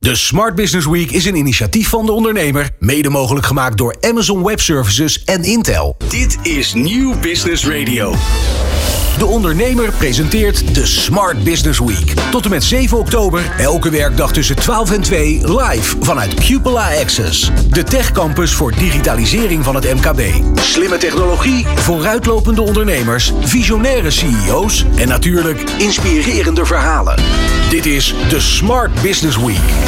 De Smart Business Week is een initiatief van de ondernemer, mede mogelijk gemaakt door Amazon Web Services en Intel. Dit is Nieuw Business Radio. De ondernemer presenteert de Smart Business Week. Tot en met 7 oktober, elke werkdag tussen 12 en 2, live vanuit Cupola Access. De techcampus voor digitalisering van het MKB. Slimme technologie, vooruitlopende ondernemers, visionaire CEO's en natuurlijk inspirerende verhalen. Dit is de Smart Business Week.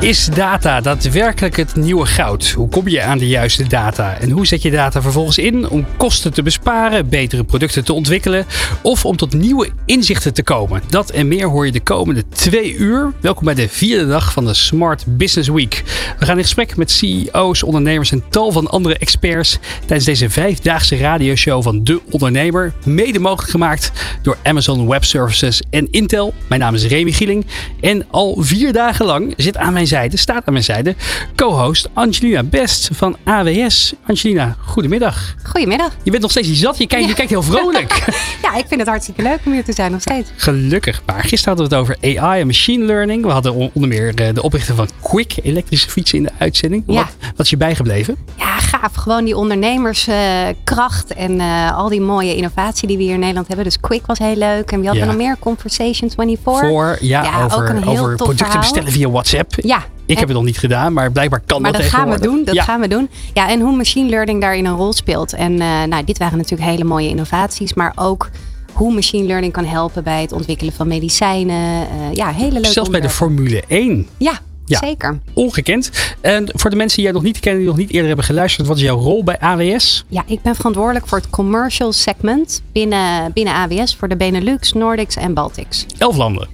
Is data daadwerkelijk het nieuwe goud? Hoe kom je aan de juiste data? En hoe zet je data vervolgens in om kosten te besparen, betere producten te ontwikkelen of om tot nieuwe inzichten te komen? Dat en meer hoor je de komende twee uur. Welkom bij de vierde dag van de Smart Business Week. We gaan in gesprek met CEO's, ondernemers en tal van andere experts tijdens deze vijfdaagse radioshow van De Ondernemer. Mede mogelijk gemaakt door Amazon Web Services en Intel. Mijn naam is Remy Gieling en al vier dagen lang zit aan mijn zijde, staat aan mijn zijde, co-host Angelina Best van AWS. Angelina, goedemiddag. Goedemiddag. Je bent nog steeds niet zat, je kijkt, je kijkt heel vrolijk. ja, ik vind het hartstikke leuk om hier te zijn nog steeds. Gelukkig. Maar gisteren hadden we het over AI en machine learning. We hadden onder meer eh, de oprichter van Quick, elektrische fietsen in de uitzending. Ja. Wat, wat is je bijgebleven? Ja, gaaf. Gewoon die ondernemerskracht en uh, al die mooie innovatie die we hier in Nederland hebben. Dus Quick was heel leuk. En we hadden nog meer Conversation 24. Voor, ja, ja over, ook een heel over producten verhaal. bestellen via WhatsApp. Ja, ik heb het nog niet gedaan, maar blijkbaar kan maar dat, dat gaan we doen. Dat gaan we doen. Ja, en hoe machine learning daarin een rol speelt. En uh, nou, dit waren natuurlijk hele mooie innovaties, maar ook hoe machine learning kan helpen bij het ontwikkelen van medicijnen. Uh, ja, hele leuke Zelfs bij de Formule 1. Ja, ja, zeker. Ongekend. En voor de mensen die jij nog niet kennen, die nog niet eerder hebben geluisterd, wat is jouw rol bij AWS? Ja, ik ben verantwoordelijk voor het commercial segment binnen, binnen AWS voor de Benelux, Nordics en Baltics. Elf landen.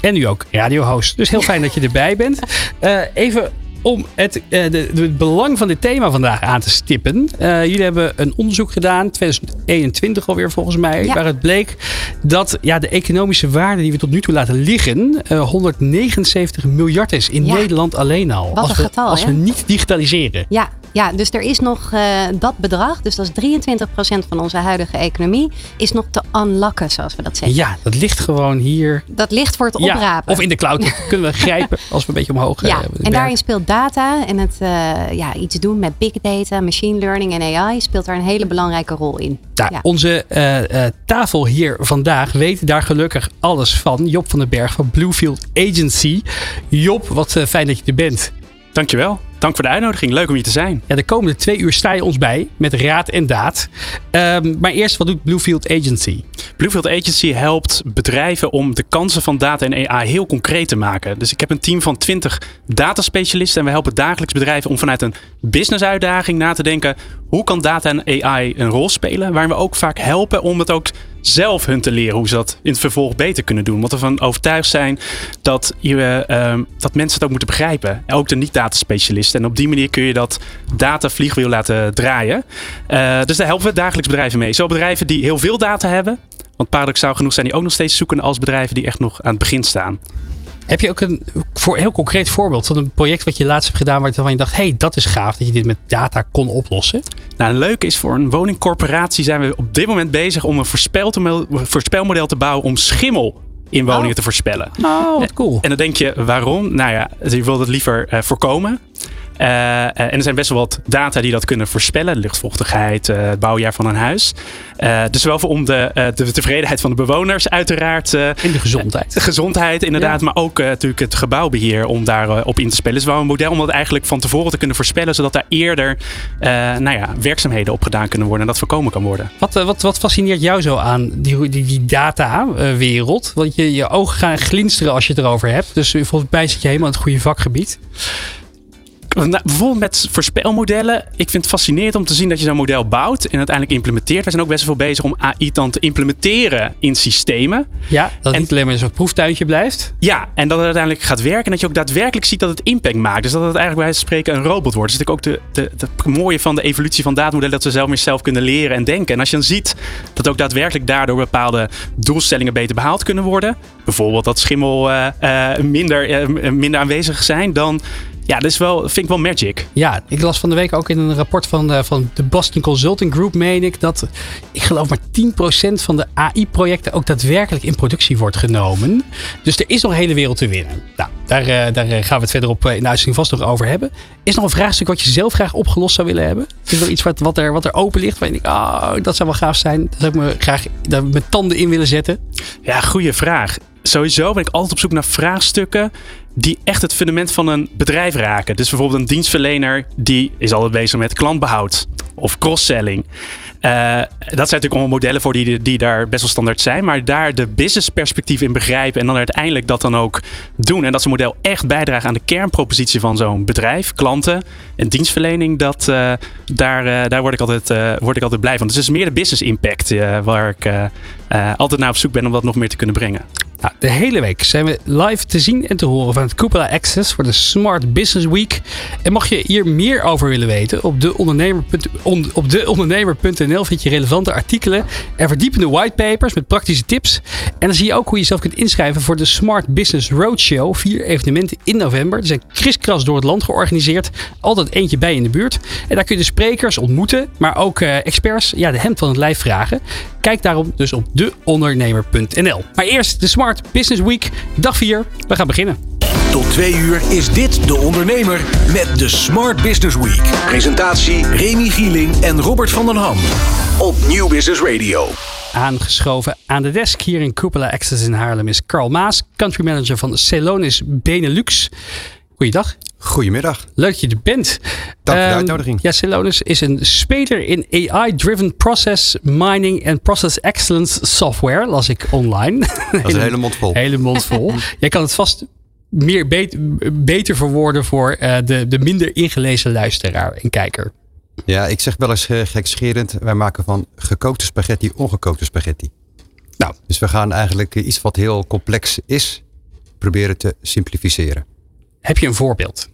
En nu ook radiohost. Dus heel fijn dat je erbij bent. Uh, even om het, uh, de, het belang van dit thema vandaag aan te stippen. Uh, jullie hebben een onderzoek gedaan, 2021 alweer volgens mij, ja. waar het bleek dat ja, de economische waarde die we tot nu toe laten liggen, uh, 179 miljard is in ja. Nederland alleen al. Wat als een we, getal, als we niet digitaliseren. Ja, ja, dus er is nog uh, dat bedrag, dus dat is 23% van onze huidige economie, is nog te unlocken, zoals we dat zeggen. Ja, dat ligt gewoon hier. Dat ligt voor het ja, oprapen. Of in de cloud dat kunnen we grijpen als we een beetje omhoog Ja, uh, en daarin speelt data en het uh, ja, iets doen met big data, machine learning en AI speelt daar een hele belangrijke rol in. Nou, ja. Onze tafel hier vandaag weet daar gelukkig alles van. Job van den Berg van Bluefield Agency. Job, wat fijn dat je er bent. Dankjewel. Dank voor de uitnodiging. Leuk om hier te zijn. Ja, de komende twee uur sta je ons bij met raad en daad. Um, maar eerst, wat doet Bluefield Agency? Bluefield Agency helpt bedrijven om de kansen van data en AI heel concreet te maken. Dus ik heb een team van 20 dataspecialisten en we helpen dagelijks bedrijven om vanuit een business uitdaging na te denken hoe kan data en AI een rol spelen, waarin we ook vaak helpen om het ook zelf hun te leren hoe ze dat in het vervolg beter kunnen doen. Want we van overtuigd zijn dat, je, uh, dat mensen het ook moeten begrijpen. Ook de niet-dataspecialisten. En op die manier kun je dat data-vliegwiel laten draaien. Uh, dus daar helpen we dagelijks bedrijven mee. Zo bedrijven die heel veel data hebben. Want paradoxaal genoeg zijn die ook nog steeds zoekende als bedrijven die echt nog aan het begin staan. Heb je ook een voor, heel concreet voorbeeld van een project wat je laatst hebt gedaan waarvan je dacht, hé, hey, dat is gaaf dat je dit met data kon oplossen? Nou, een leuke is voor een woningcorporatie zijn we op dit moment bezig om een voorspelmodel te bouwen om schimmel in woningen oh. te voorspellen. Oh, wat cool. En dan denk je, waarom? Nou ja, je wilt het liever uh, voorkomen. Uh, en er zijn best wel wat data die dat kunnen voorspellen. Luchtvochtigheid, uh, het bouwjaar van een huis. Dus wel voor om de, de, tevredenheid van de bewoners uiteraard. en de gezondheid. De gezondheid inderdaad. Ja. Maar ook natuurlijk het gebouwbeheer om daarop op in te spelen. Dus wel een model om dat eigenlijk van tevoren te kunnen voorspellen. Zodat daar eerder nou ja, werkzaamheden op gedaan kunnen worden. En dat voorkomen kan worden. Wat, wat, wat fascineert jou zo aan die, die, die data-wereld? Want je, je ogen gaan glinsteren als je het erover hebt. Dus volgens mij zit je helemaal in het goede vakgebied. Nou, bijvoorbeeld met voorspelmodellen. Ik vind het fascinerend om te zien dat je zo'n model bouwt en uiteindelijk implementeert. We zijn ook best wel veel bezig om AI dan te implementeren in systemen. Ja, dat het en, niet alleen maar een soort proeftuintje blijft. Ja, en dat het uiteindelijk gaat werken en dat je ook daadwerkelijk ziet dat het impact maakt. Dus dat het eigenlijk bij spreken een robot wordt. Dus dat is natuurlijk ook de, de, de mooie van de evolutie van datamodellen, dat ze zelf meer zelf kunnen leren en denken. En als je dan ziet dat ook daadwerkelijk daardoor bepaalde doelstellingen beter behaald kunnen worden. Bijvoorbeeld dat schimmel uh, uh, minder, uh, minder aanwezig zijn, dan Ja, dat is wel, vind ik wel magic. Ja, ik las van de week ook in een rapport van de, van de Boston Consulting Group, meen ik, dat ik geloof maar 10% van de AI-projecten ook daadwerkelijk in productie wordt genomen. Dus er is nog een hele wereld te winnen. Nou, daar, eh, daar gaan we het verderop in de uitzending vast nog over hebben. Is nog een vraagstuk wat je zelf graag opgelost zou willen hebben? Is er wel iets wat, wat, er, wat er open ligt? Waar je denkt, oh, dat zou wel gaaf zijn. Daar zou ik me graag daar mijn tanden in willen zetten. Ja, goede vraag. Sowieso ben ik altijd op zoek naar vraagstukken die echt het fundament van een bedrijf raken. Dus bijvoorbeeld een dienstverlener die is altijd bezig met klantbehoud of cross-selling. Uh, dat zijn natuurlijk allemaal modellen voor die, die daar best wel standaard zijn. Maar daar de business perspectief in begrijpen en dan uiteindelijk dat dan ook doen. En dat zo'n model echt bijdraagt aan de kernpropositie van zo'n bedrijf, klanten en dienstverlening. Dat, uh, daar, uh, daar word, ik altijd, word ik altijd blij van. Dus is meer de business impact waar ik altijd naar op zoek ben om dat nog meer te kunnen brengen. Nou, de hele week zijn we live te zien en te horen van het Cupola Access voor de Smart Business Week. En mag je hier meer over willen weten, op deondernemer.nl vind je relevante artikelen en verdiepende whitepapers met praktische tips. En dan zie je ook hoe je jezelf kunt inschrijven voor de Smart Business Roadshow. Vier evenementen in november. Die zijn kriskras door het land georganiseerd. Altijd eentje bij in de buurt. En daar kun je de sprekers ontmoeten, maar ook uh, experts ja, de hemd van het lijf vragen. Kijk daarom dus op deondernemer.nl. Maar eerst de Smart Business Week, dag 4. We gaan beginnen. Tot twee uur is dit De Ondernemer met de Smart Business Week. Presentatie Remy Gieling en Robert van den Ham. Op Nieuw Business Radio. Aangeschoven aan de desk hier in Cupola Access in Haarlem is Carl Maas, country manager van Celonis Benelux. Goeiedag. Goedemiddag. Leuk dat je er bent. Dank voor de ehm, uitnodiging. Ja, Celonis is een speler in AI-driven process mining en process excellence software, las ik online. Dat is een hele mond vol. hele mond vol. Jij kan het vast meer beter, beter verwoorden voor uh, de, de minder ingelezen luisteraar en kijker. Ja, ik zeg wel eens uh, gekscherend, wij maken van gekookte spaghetti ongekookte spaghetti. Nou. Dus we gaan eigenlijk iets wat heel complex is, proberen te simplificeren. Heb je een voorbeeld?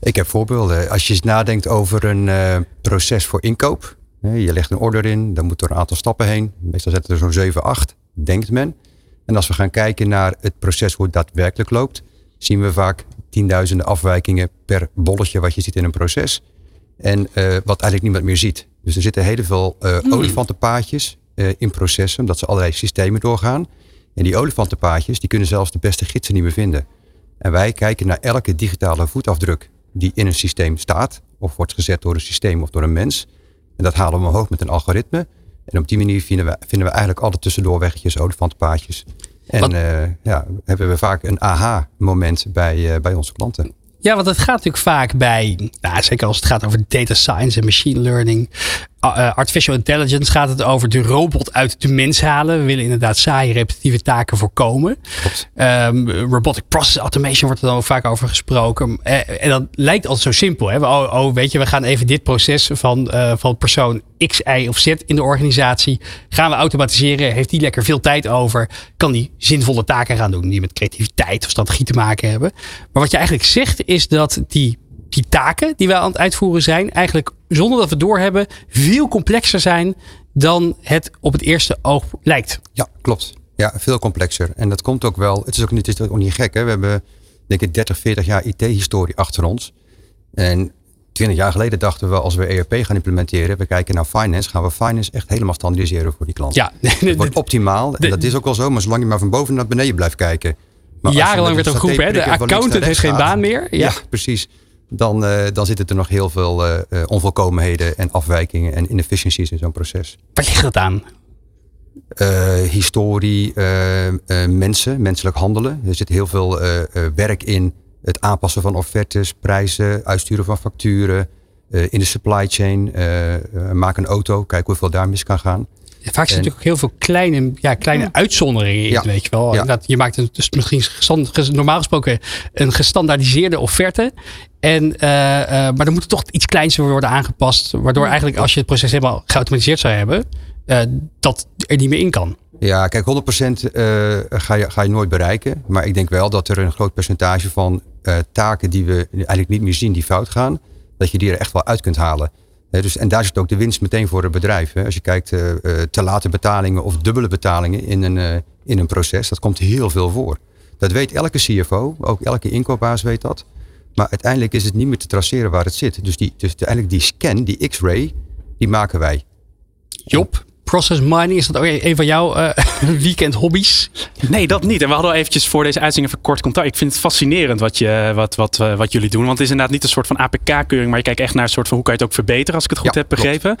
Ik heb voorbeelden. Als je eens nadenkt over een uh, proces voor inkoop. Je legt een order in, dan moet er een aantal stappen heen. Meestal zetten er zo'n 7, 8, denkt men. En als we gaan kijken naar het proces hoe het daadwerkelijk loopt, zien we vaak tienduizenden afwijkingen per bolletje wat je ziet in een proces. En uh, wat eigenlijk niemand meer ziet. Dus er zitten heel veel uh, olifantenpaadjes in processen, omdat ze allerlei systemen doorgaan. En die olifantenpaadjes, die kunnen zelfs de beste gidsen niet meer vinden. En wij kijken naar elke digitale voetafdruk die in een systeem staat, of wordt gezet door een systeem of door een mens. En dat halen we omhoog met een algoritme. En op die manier vinden we, vinden we eigenlijk alle tussendoorweggetjes, olifantenpaadjes. En uh, ja, hebben we vaak een aha-moment bij, uh, bij onze klanten. Ja, want het gaat natuurlijk vaak bij, nou, zeker als het gaat over data science en machine learning, uh, artificial intelligence, gaat het over de robot uit de mens halen. We willen inderdaad saaie repetitieve taken voorkomen. Um, robotic process automation wordt er dan ook vaak over gesproken. Uh, en dat lijkt altijd zo simpel. Hè? Oh, oh, weet je, we gaan even dit proces van, uh, van persoon X, Y of Z in de organisatie gaan we automatiseren. Heeft die lekker veel tijd over? Kan die zinvolle taken gaan doen die met creativiteit of strategie te maken hebben? Maar wat je eigenlijk zegt is dat die die taken die wij aan het uitvoeren zijn, eigenlijk zonder dat we doorhebben, veel complexer zijn dan het op het eerste oog lijkt. Ja, klopt. Ja, veel complexer. En dat komt ook wel. Het is ook niet, het is ook niet gek. Hè? We hebben, denk ik, 30, 40 jaar IT-historie achter ons. En 20 jaar geleden dachten we, als we ERP gaan implementeren, we kijken naar finance, gaan we finance echt helemaal standaardiseren voor die klant. Ja, het wordt optimaal. En dat is ook wel zo, maar zolang je maar van boven naar beneden blijft kijken. Maar Jarenlang werd er geroepen, hè? de accountant heeft geen baan meer. Ja, ja precies dan, uh, dan zitten er nog heel veel uh, onvolkomenheden en afwijkingen en inefficiencies in zo'n proces. Wat ligt dat aan? historie, mensen, menselijk handelen. Er zit heel veel werk in het aanpassen van offertes, prijzen, uitsturen van facturen. in de supply chain, maak een auto, kijk hoeveel daar mis kan gaan. Vaak zitten natuurlijk ook heel veel kleine, ja, kleine uitzonderingen in, weet je wel. Ja. Dat, je maakt een, dus misschien normaal gesproken een gestandaardiseerde offerte. En, uh, uh, maar dan moet er toch iets kleins worden aangepast. Waardoor eigenlijk als je het proces helemaal geautomatiseerd zou hebben, uh, dat er niet meer in kan. Ja, kijk, 100% ga, je, ga je nooit bereiken. Maar ik denk wel dat er een groot percentage van taken die we eigenlijk niet meer zien, die fout gaan, dat je die er echt wel uit kunt halen dus, en daar zit ook de winst meteen voor het bedrijf. Als je kijkt uh, te late betalingen of dubbele betalingen in een, uh, in een proces, dat komt heel veel voor. Dat weet elke CFO, ook elke inkoopbaas weet dat. Maar uiteindelijk is het niet meer te traceren waar het zit. Dus, die, dus uiteindelijk die scan, die x-ray, die maken wij. Job, process mining, is dat ook een van jouw uh, weekend hobby's? Nee, dat niet. En we hadden al eventjes voor deze uitzending even kort contact. Ik vind het fascinerend wat, je, wat, wat, uh, wat jullie doen. Want het is inderdaad niet een soort van APK-keuring, maar je kijkt echt naar een soort van hoe kan je het ook verbeteren, als ik het goed Ja, heb begrepen.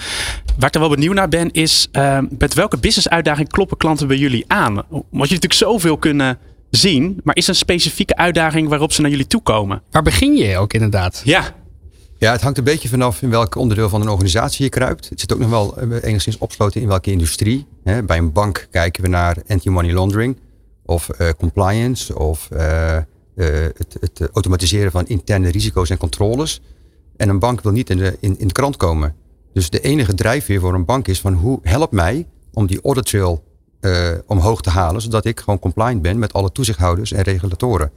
Waar ik er wel benieuwd naar ben, is uh, met welke business-uitdaging kloppen klanten bij jullie aan? Want jullie natuurlijk zoveel kunnen zien, maar is er een specifieke uitdaging waarop ze naar jullie toe komen? Waar begin je ook inderdaad? Ja, Ja, het hangt een beetje vanaf in welk onderdeel van een organisatie je kruipt. Het zit ook nog wel eh, enigszins opgesloten in welke industrie. Hè. Bij een bank kijken we naar anti-money laundering of eh, compliance of eh, eh, het, het automatiseren van interne risico's en controles. En een bank wil niet in de, in, in de krant komen. Dus de enige drijfveer voor een bank is van hoe help mij om die audit trail eh, omhoog te halen, zodat ik gewoon compliant ben met alle toezichthouders en regulatoren.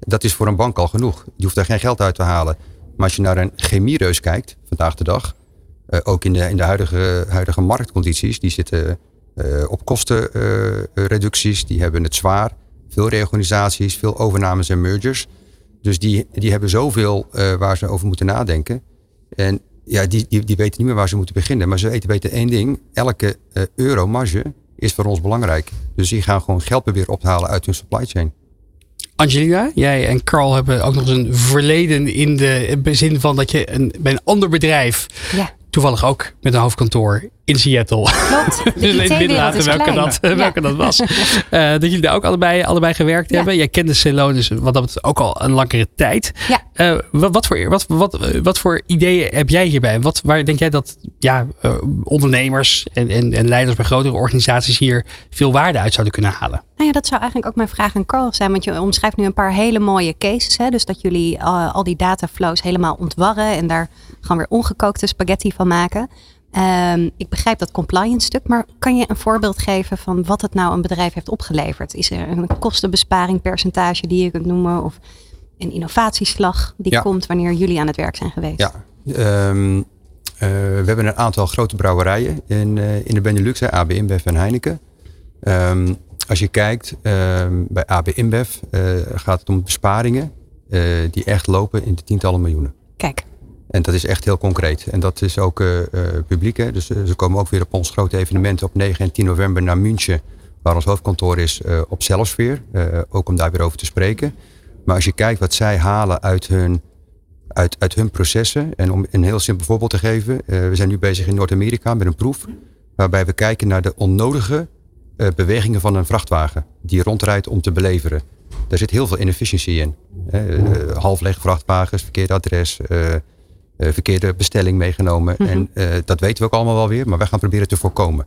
Dat is voor een bank al genoeg. Je hoeft daar geen geld uit te halen. Maar als je naar een chemiereus kijkt, vandaag de dag, eh, ook in de, in de huidige, huidige marktcondities, die zitten eh, op kostenreducties, die hebben het zwaar. Veel reorganisaties, veel overnames en mergers. Dus die, die hebben zoveel waar ze over moeten nadenken. En ja, die, die, die weten niet meer waar ze moeten beginnen. Maar ze weten, één ding. Elke euro marge is voor ons belangrijk. Dus die gaan gewoon geld proberen ophalen uit hun supply chain. Angelina, jij en Carl hebben ook nog eens een verleden in de zin van dat je een, bij een ander bedrijf, Ja, toevallig ook met een hoofdkantoor in Seattle, klopt. Dus binnenlaten is welke klein. dat, Ja. welke dat was. Eh, dat jullie daar ook allebei, allebei gewerkt Ja. hebben. Jij kende Celonis wat dat ook al een langere tijd. Ja. Eh, wat, wat, voor, wat, wat, wat voor ideeën heb jij hierbij? Wat, waar denk jij dat ja, eh, ondernemers en, en, en leiders bij grotere organisaties hier veel waarde uit zouden kunnen halen? Nou ja, dat zou eigenlijk ook mijn vraag aan Carl zijn. Want je omschrijft nu een paar hele mooie cases. Hè? Dus dat jullie al die dataflows helemaal ontwarren. En daar gewoon weer ongekookte spaghetti van maken. Ehm, ik begrijp dat compliance stuk. Maar kan je een voorbeeld geven van wat het nou een bedrijf heeft opgeleverd? Is er een kostenbesparing percentage die je kunt noemen? Of een innovatieslag die Ja. komt wanneer jullie aan het werk zijn geweest? Ja, ehm, eh, we hebben een aantal grote brouwerijen in, eh, in de Benelux, hè, AB InBev en Heineken. Ehm, als je kijkt bij AB InBev eh, gaat het om besparingen die echt lopen in de tientallen miljoenen. Kijk, En dat is echt heel concreet. En dat is ook eh, publiek. Hè? Dus eh, ze komen ook weer op ons grote evenement op 9 en 10 november naar München. Waar ons hoofdkantoor is op Zelfsfeer. Ook om daar weer over te spreken. Maar als je kijkt wat zij halen uit hun, uit, uit hun processen. En om een heel simpel voorbeeld te geven. we zijn nu bezig in Noord-Amerika met een proef. Waarbij we kijken naar de onnodige bewegingen van een vrachtwagen. Die rondrijdt om te beleveren. Daar zit heel veel inefficiëntie in. Eh, half vrachtwagens, verkeerd adres, verkeerde bestelling meegenomen. En eh, dat weten we ook allemaal wel weer, maar wij gaan proberen te voorkomen.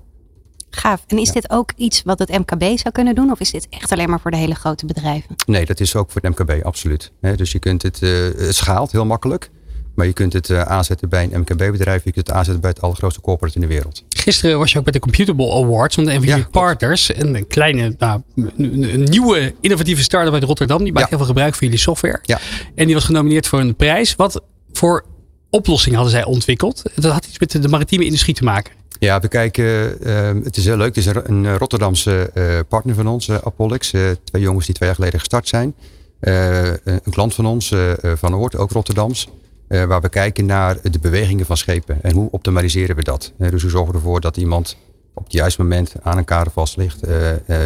gaaf. En is dit ook iets wat het MKB zou kunnen doen? Of is dit echt alleen maar voor de hele grote bedrijven? Nee, dat is ook voor het MKB, absoluut. Hè, dus je kunt het, eh, het schaalt heel makkelijk. Maar je kunt het eh, aanzetten bij een MKB-bedrijf. Je kunt het aanzetten bij het allergrootste corporate in de wereld. Gisteren was je ook bij de Computable Awards van de een van Ja, partners. Een, een kleine, nou, een, een nieuwe innovatieve start-up uit Rotterdam. Die maakt Ja. heel veel gebruik van jullie software. Ja. En die was genomineerd voor een prijs. Wat voor oplossing hadden zij ontwikkeld? Dat had iets met de maritieme industrie te maken. Ja, we kijken. eh, het is heel leuk. Het is een, Rotterdamse eh, partner van ons, eh, Apollix. Twee jongens die twee jaar geleden gestart zijn. Een klant van ons, van Oort, ook Rotterdams. waar we kijken naar de bewegingen van schepen. En hoe optimaliseren we dat? Dus hoe zorgen we ervoor dat iemand op het juiste moment aan een kader vast ligt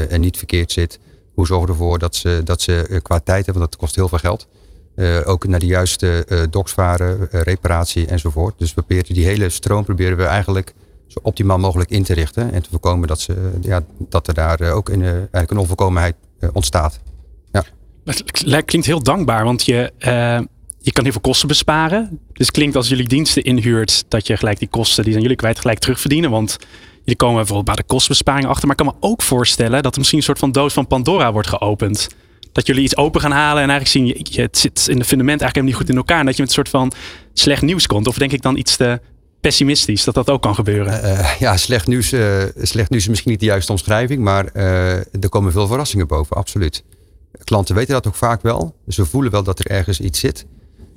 en niet verkeerd zit? Hoe zorgen we ervoor dat ze, dat ze qua tijd hebben, want dat kost heel veel geld. Eh, ook naar de juiste docks varen, eh, reparatie enzovoort. Dus we proberen die hele stroom proberen we eigenlijk zo optimaal mogelijk in te richten. En te voorkomen dat, ze, ja, dat er daar ook eh, eigenlijk een onvolkomenheid ontstaat. Het lijkt- klinkt heel dankbaar, want je, je kan heel veel kosten besparen. Dus het klinkt als jullie diensten inhuurt, dat je gelijk die kosten, die zijn jullie kwijt, gelijk terugverdienen. Want jullie komen bijvoorbeeld bij de kostenbesparing achter. Maar ik kan me ook voorstellen dat er misschien een soort van doos van Pandora wordt geopend. Dat jullie iets open gaan halen en eigenlijk zien, je, het zit in de fundament eigenlijk helemaal niet goed in elkaar. En dat je met een soort van slecht nieuws komt. Of denk ik dan iets te pessimistisch, dat dat ook kan gebeuren. Eh, ja, slecht nieuws, eh, slecht nieuws is misschien niet de juiste omschrijving, maar eh, er komen veel verrassingen boven, absoluut. Klanten weten dat ook vaak wel. We voelen wel dat er ergens iets zit.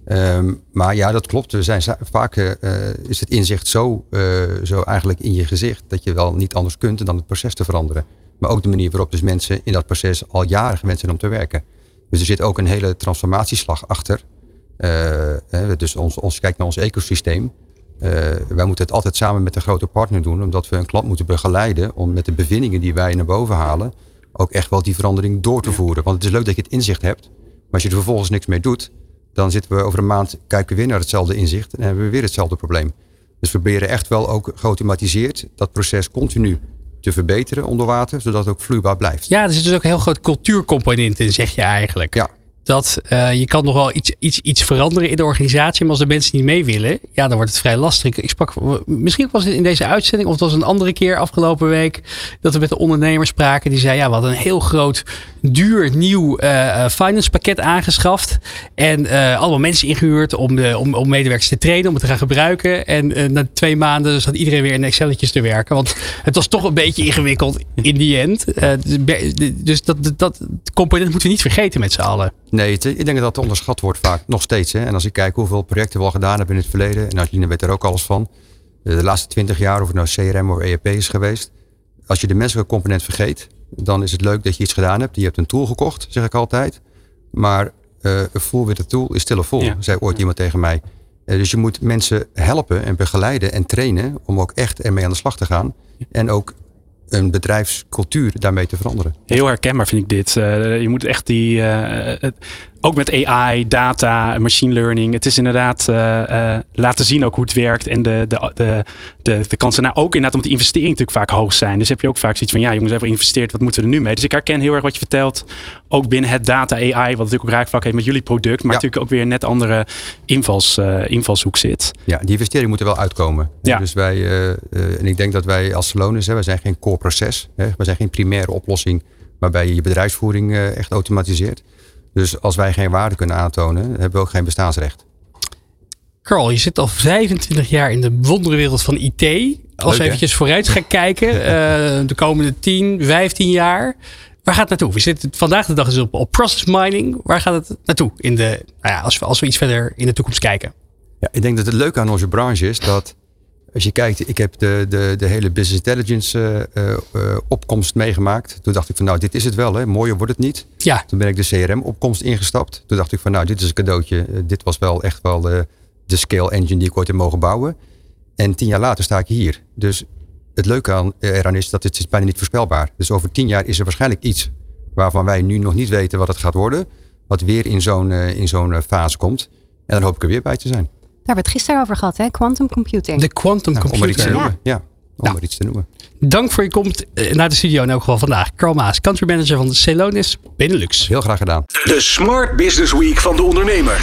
Ehm, maar ja, dat klopt. We zijn vaak eh, eh, is het inzicht zo, eh, zo eigenlijk in je gezicht dat je wel niet anders kunt dan het proces te veranderen. Maar ook de manier waarop dus mensen in dat proces al jaren gewend zijn om te werken. Dus er zit ook een hele transformatieslag achter. dus ons, ons kijkt naar ons ecosysteem. wij moeten het altijd samen met een grote partner doen, omdat we een klant moeten begeleiden om met de bevindingen die wij naar boven halen, ook echt wel die verandering door te voeren. Want het is leuk dat je het inzicht hebt, maar als je er vervolgens niks mee doet, dan zitten we over een maand, kijken we weer naar hetzelfde inzicht en hebben we weer hetzelfde probleem. Dus we proberen echt wel ook geautomatiseerd dat proces continu te verbeteren onder water, zodat het ook vloeibaar blijft. Ja, er zit dus ook een heel groot cultuurcomponent in, zeg je eigenlijk. Ja, dat uh, je kan nog wel iets, iets, iets veranderen in de organisatie. Maar als de mensen niet mee willen, ja, dan wordt het vrij lastig. Ik sprak, misschien was het in deze uitzending, of het was een andere keer afgelopen week, dat we met de ondernemers spraken. Die zei, ja, we hadden een heel groot, duur, nieuw uh, finance pakket aangeschaft. En uh, allemaal mensen ingehuurd om, de, om, om medewerkers te trainen, om het te gaan gebruiken. En na twee maanden zat iedereen weer in Excelletjes te werken. Want het was toch een beetje ingewikkeld in die end. dus dat, dat, dat component moeten we niet vergeten met z'n allen. Nee, ik denk dat dat onderschat wordt vaak, nog steeds. Hè. En als ik kijk hoeveel projecten we al gedaan hebben in het verleden, en Adeline weet er ook alles van, de laatste twintig jaar, of het nou CRM of ERP is geweest, als je de menselijke component vergeet, dan is het leuk dat je iets gedaan hebt. Je hebt een tool gekocht, zeg ik altijd. Maar uh, een with a tool is still a fool, ja. zei ooit iemand tegen mij. Uh, dus je moet mensen helpen en begeleiden en trainen om ook echt ermee aan de slag te gaan. En ook een bedrijfscultuur daarmee te veranderen. Heel herkenbaar vind ik dit. Uh, je moet echt die. Uh, ook met AI, data, machine learning. Het is inderdaad uh, laten zien ook hoe het werkt. En de, de, de, de, de kansen nou ook inderdaad omdat de investeringen natuurlijk vaak hoog zijn. Dus heb je ook vaak zoiets van ja jongens hebben geïnvesteerd. Wat moeten we er nu mee? Dus ik herken heel erg wat je vertelt. Ook binnen het data AI. Wat natuurlijk ook raakvlak heeft met jullie product. Maar natuurlijk ook weer een net andere invals, invalshoek zit. Ja, die investeringen moeten wel uitkomen. Ja. Dus wij, en ik denk dat wij als Salonis, wij zijn geen core proces. Hè, we zijn geen primaire oplossing waarbij je je bedrijfsvoering echt automatiseert. Dus als wij geen waarde kunnen aantonen, hebben we ook geen bestaansrecht. Carl, je zit al 25 jaar in de wonderenwereld van IT. Als we eventjes vooruit gaan kijken, uh, de komende 10, 15 jaar. Waar gaat het naartoe? We zitten vandaag de dag is op, op process mining. Waar gaat het naartoe in de, nou ja, als, we, als we iets verder in de toekomst kijken? Ja, ik denk dat het leuke aan onze branche is dat als je kijkt, ik heb de, de, de hele business intelligence uh, uh, opkomst meegemaakt. Toen dacht ik van nou, dit is het wel, hè? mooier wordt het niet. Ja. Toen ben ik de CRM opkomst ingestapt. Toen dacht ik van nou, dit is een cadeautje. dit was wel echt wel de, de scale engine die ik ooit heb mogen bouwen. En tien jaar later sta ik hier. Dus het leuke aan, eraan is dat het is bijna niet voorspelbaar. Dus over tien jaar is er waarschijnlijk iets waarvan wij nu nog niet weten wat het gaat worden. Wat weer in zo'n in zo'n fase komt. En dan hoop ik er weer bij te zijn. Daar hebben we het gisteren over gehad, hè? Quantum computing. De quantum nou, computing. Om er iets te noemen. Ja. Om nou, iets te noemen. Dank voor je komst naar de studio in elk geval vandaag. Carl Maas, country manager van de Celonis Benelux. Heel graag gedaan. De Smart Business Week van de ondernemer.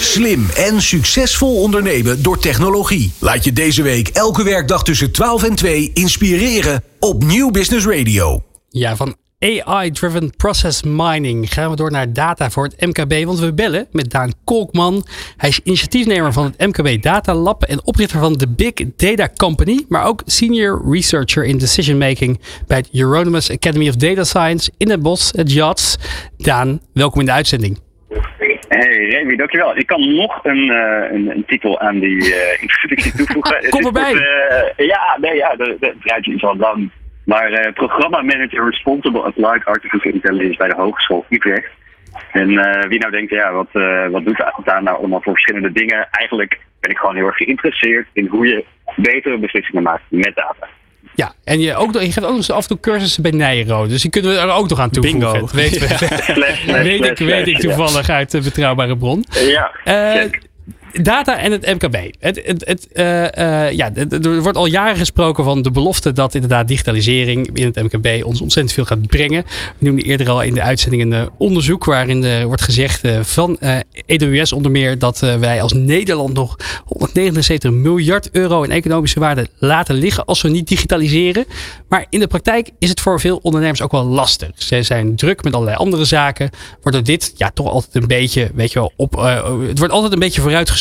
Slim en succesvol ondernemen door technologie. Laat je deze week elke werkdag tussen 12 en 2 inspireren op Nieuw Business Radio. Ja, van AI-driven process mining. Gaan we door naar data voor het MKB, want we bellen met Daan Kolkman. Hij is initiatiefnemer van het MKB Data Lab en oprichter van de Big Data Company, maar ook senior researcher in decision making bij het Euronymous Academy of Data Science in het bos, het JATS. Daan, welkom in de uitzending. Hey Remy, dankjewel. Ik kan nog een, uh, een, een, titel aan die uh, introductie toevoegen. Kom erbij! Uh, ja, nee, ja, het rijtje is al lang. Maar uh, programma manager responsible applied artificial intelligence bij de Hogeschool Utrecht. En uh, wie nou denkt, ja, wat, uh, wat doet daar nou allemaal voor verschillende dingen? Eigenlijk ben ik gewoon heel erg geïnteresseerd in hoe je betere beslissingen maakt met data. Ja, en je, ook, je geeft ook nog af en toe cursussen bij Nijro. Dus die kunnen we er ook nog aan toevoegen. Bingo. Weet, ja. weet, ik, weet ik toevallig ja. uit de betrouwbare bron. Ja, Data en het MKB. Het, het, het, uh, uh, ja, er wordt al jaren gesproken van de belofte dat inderdaad digitalisering in het MKB ons ontzettend veel gaat brengen. We noemden eerder al in de uitzending een uh, onderzoek waarin uh, wordt gezegd van EWS onder meer dat wij als Nederland nog 179 miljard euro in economische waarde laten liggen als we niet digitaliseren. Maar in de praktijk is het voor veel ondernemers ook wel lastig. Ze zijn druk met allerlei andere zaken, waardoor dit ja, toch altijd een beetje, weet je wel, op, het wordt altijd een beetje vooruitgeschoven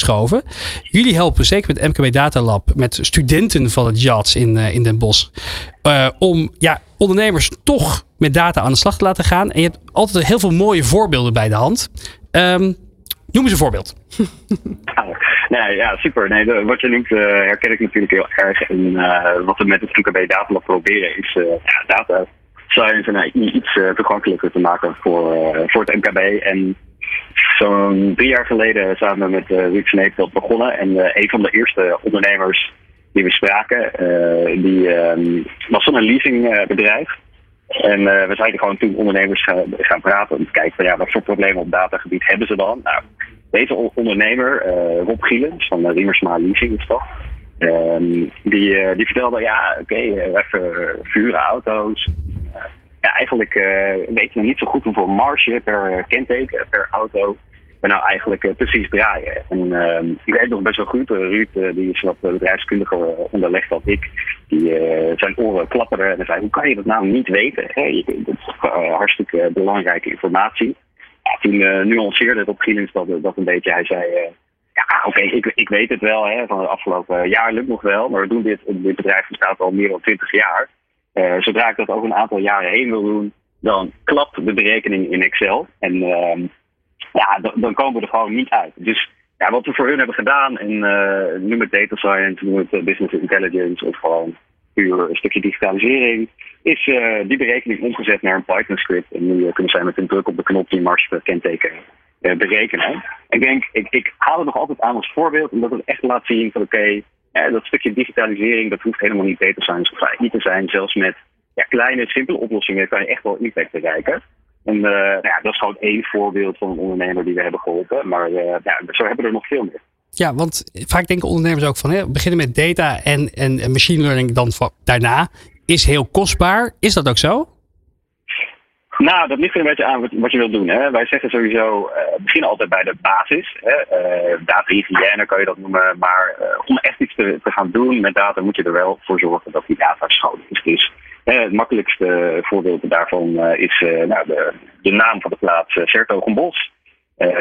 Jullie helpen zeker met MKB Data Lab met studenten van het JATS in, uh, in Den Bosch. Uh, om ja, ondernemers toch met data aan de slag te laten gaan. En je hebt altijd heel veel mooie voorbeelden bij de hand. Um, noem eens een voorbeeld. nee, ja, super. Nee, wat je noemt uh, herken ik natuurlijk heel erg. En wat we met het MKB Data Lab proberen is data science en iets toegankelijker te maken voor, voor het MKB. En zo'n drie jaar geleden samen met uh, Ruud Sneek dat begonnen. En uh, een van de eerste ondernemers die we spraken, uh, die um, was van een leasingbedrijf. En we zijn gewoon toen ondernemers gaan, praten om te kijken van ja, wat voor problemen op datagebied hebben ze dan. Nou, deze ondernemer, Rob Gielens van Riemersma Leasing is? Um, die, die vertelde ja, oké, okay, we verhuren auto's. Ja, eigenlijk weten we niet zo goed hoeveel marge per kenteken, per auto we nou eigenlijk uh, precies draaien. En uh, ik weet nog best wel goed, Ruud, die is wat bedrijfskundiger onderlegd dan ik, die zijn oren klapperden en zei, hoe kan je dat nou niet weten? Hey, dat is hartstikke belangrijke informatie. Ja, toen nuanceerde het op Gielings dat, dat een beetje. Hij zei, ja oké, ik, ik weet het wel, hè, van het afgelopen jaar lukt nog wel, maar we doen dit, dit bedrijf bestaat al meer dan 20 jaar. Zodra ik dat over een aantal jaren heen wil doen, dan klapt de berekening in Excel. En ehm, ja, dan, komen we er gewoon niet uit. Dus ja, wat we voor hun hebben gedaan, en uh, nu met data science, nu met business intelligence of gewoon puur een stukje digitalisering, is die berekening omgezet naar een Python script. En nu kunnen zij met een druk op de knop die mars kenteken berekenen. Ik denk, ik, ik haal het nog altijd aan als voorbeeld, omdat het echt laat zien van oké, dat stukje digitalisering, dat hoeft helemaal niet science of IT te zijn. Zelfs met ja, kleine, simpele oplossingen kan je echt wel impact bereiken. En uh, nou ja, dat is gewoon één voorbeeld van een ondernemer die we hebben geholpen. Maar uh, ja, zo hebben we er nog veel meer. Ja, want vaak denken ondernemers ook van hè, beginnen met data en, en machine learning dan daarna is heel kostbaar. Is dat ook zo? Nou, dat ligt er een beetje aan wat, je wilt doen. Hè. Wij zeggen sowieso, uh, begin altijd bij de basis. Hè. Uh, data-hygiëne kan je dat noemen. Maar uh, om echt iets te, gaan doen met data moet je er wel voor zorgen dat die data schoon is. Dus het makkelijkste voorbeeld daarvan eh, is eh, nou, de, de, naam van de plaats Sertogenbos.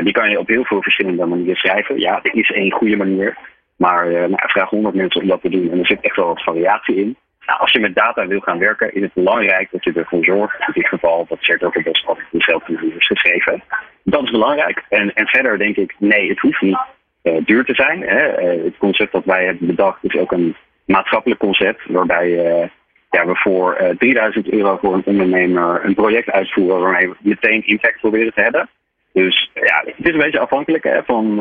die kan je op heel veel verschillende manieren schrijven. Ja, er is één goede manier. Maar nou, vraag 100 mensen om dat te doen. En er zit echt wel wat variatie in. Nou, als je met data wil gaan werken, is het belangrijk dat je ervoor zorgt, in dit geval, dat Sertogenbos altijd dezelfde is geschreven. Dat is belangrijk. En, en verder denk ik, nee, het hoeft niet duur te zijn. Hè. het concept dat wij hebben bedacht is ook een maatschappelijk concept, waarbij ja, we voor 3000 eh, euro voor een ondernemer een project uitvoeren waarmee we meteen impact proberen te hebben. Dus ja, het is een beetje afhankelijk hè, van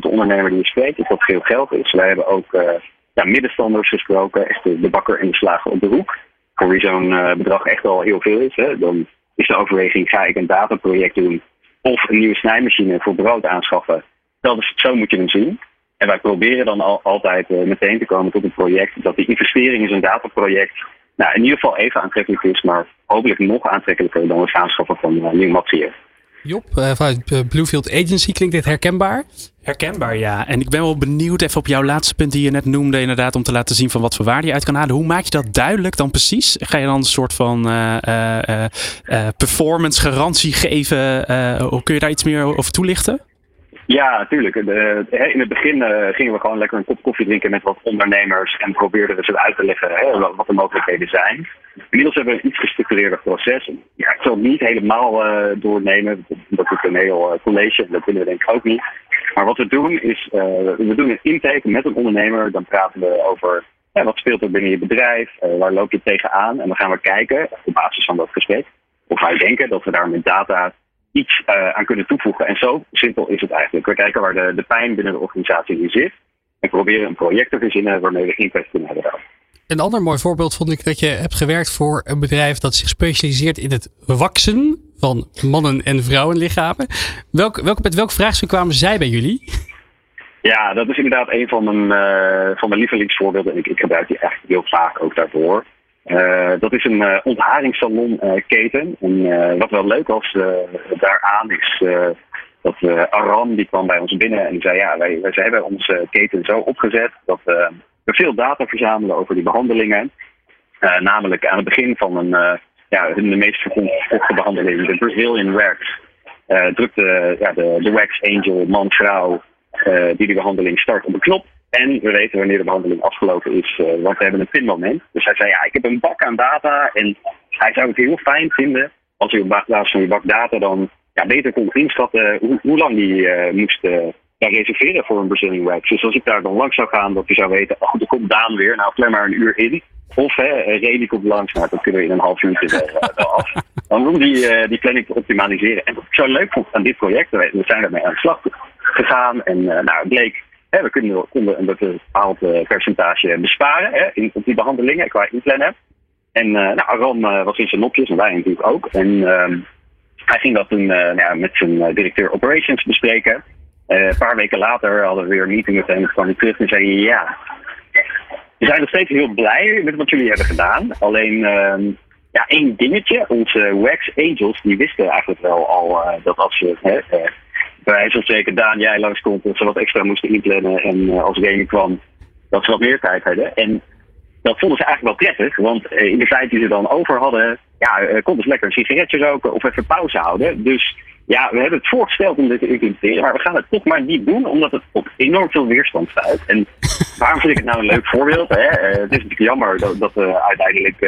de ondernemer die je spreekt, of dat veel geld is. Wij hebben ook middenstanders gesproken, echt de, bakker en de slager op de hoek. Voor wie zo'n uh, bedrag echt al heel veel is. Hè. Dan is de overweging, ga ik een dataproject doen of een nieuwe snijmachine voor brood aanschaffen. Dat is, zo moet je hem zien. En wij proberen dan al, altijd meteen te komen tot een project dat die investering in zo'n dataproject nou, in ieder geval even aantrekkelijk is, maar hopelijk nog aantrekkelijker dan het aanschaffen van uh, nieuw materiaal. Job, uh, vanuit eh, Bluefield Agency klinkt dit herkenbaar? Herkenbaar, ja. En ik ben wel benieuwd even op jouw laatste punt die je net noemde, inderdaad, om te laten zien van wat voor waarde je uit kan halen. Hoe maak je dat duidelijk dan precies? Ga je dan een soort van uh, performance garantie geven? hoe kun je daar iets meer over toelichten? Ja, natuurlijk. in het begin uh, gingen we gewoon lekker een kop koffie drinken met wat ondernemers en probeerden we ze uit te leggen hè, wat de mogelijkheden zijn. Inmiddels hebben we een iets gestructureerder proces. Ja, ik zal het niet helemaal uh, doornemen, dat is een heel uh, college dat willen we denk ik ook niet. Maar wat we doen is, we doen een intake met een ondernemer. Dan praten we over wat speelt er binnen je bedrijf, waar loop je tegenaan. En dan gaan we kijken, op basis van dat gesprek, of wij denken dat we daar met data iets uh, aan kunnen toevoegen. En zo simpel is het eigenlijk. We kijken waar de, de pijn binnen de organisatie in zit. En proberen een project te verzinnen waarmee we impact kunnen hebben daarop. Een ander mooi voorbeeld vond ik dat je hebt gewerkt voor een bedrijf dat zich specialiseert in het waksen van mannen- en vrouwenlichamen. Welk, welk, met welk vraagstuk kwamen zij bij jullie? Ja, dat is inderdaad een van mijn, uh, van mijn lievelingsvoorbeelden. En ik, ik gebruik die echt heel vaak ook daarvoor. Uh, dat is een uh, eh, en wat wel leuk was daaraan is dat Aram die kwam bij ons binnen en zei: Ja, wij, wij hebben onze keten zo opgezet dat we veel data verzamelen over die behandelingen. namelijk aan het begin van een, ja, de meest verkochte behandeling, de Brazilian Wax. drukte ja, de, de Wax Angel, man-vrouw, die die behandeling start op een knop. En we weten wanneer de behandeling afgelopen is, uh, want we hebben een pinmoment. Dus hij zei, ja, ik heb een bak aan data en hij zou het heel fijn vinden als u op basis van die bak data dan ja, beter kon inschatten hoe, hoe lang die uh, moest reserveren voor een Brazilian wax. Dus als ik daar dan langs zou gaan, dat hij zou weten, oh, er komt Daan weer, nou, klem maar een uur in. Of hè, komt langs, nou, dat kunnen we in een half uurtje wel af. om die, die planning te optimaliseren. En wat ik zo leuk vond aan dit project, we zijn ermee aan de slag gegaan. En nou, het bleek, hè, we konden een bepaald percentage besparen hè, in, op die behandelingen qua inplannen. En nou, Aram was in zijn nopjes en wij natuurlijk ook. En ehm, hij ging dat nou met zijn directeur operations bespreken. een paar weken later hadden we weer een meeting met hem. Kwam hij terug en zei: Ja, we zijn nog steeds heel blij met wat jullie hebben gedaan. Alleen ehm, ja, één dingetje. Onze Wax Angels die wisten eigenlijk wel al dat als ze wijze van spreken Daan jij langskomt, dat ze wat extra moesten inplannen. En uh, als Rene kwam, dat ze wat meer tijd hadden. En dat vonden ze eigenlijk wel prettig. Want in de tijd die ze dan over hadden, ja, konden ze lekker een sigaretje roken of even pauze houden. Dus ja, we hebben het voorgesteld om dit te implementeren, maar we gaan het toch maar niet doen, omdat het op enorm veel weerstand stuit. En waarom vind ik het nou een leuk voorbeeld? Hè? Het is natuurlijk jammer dat, dat uiteindelijk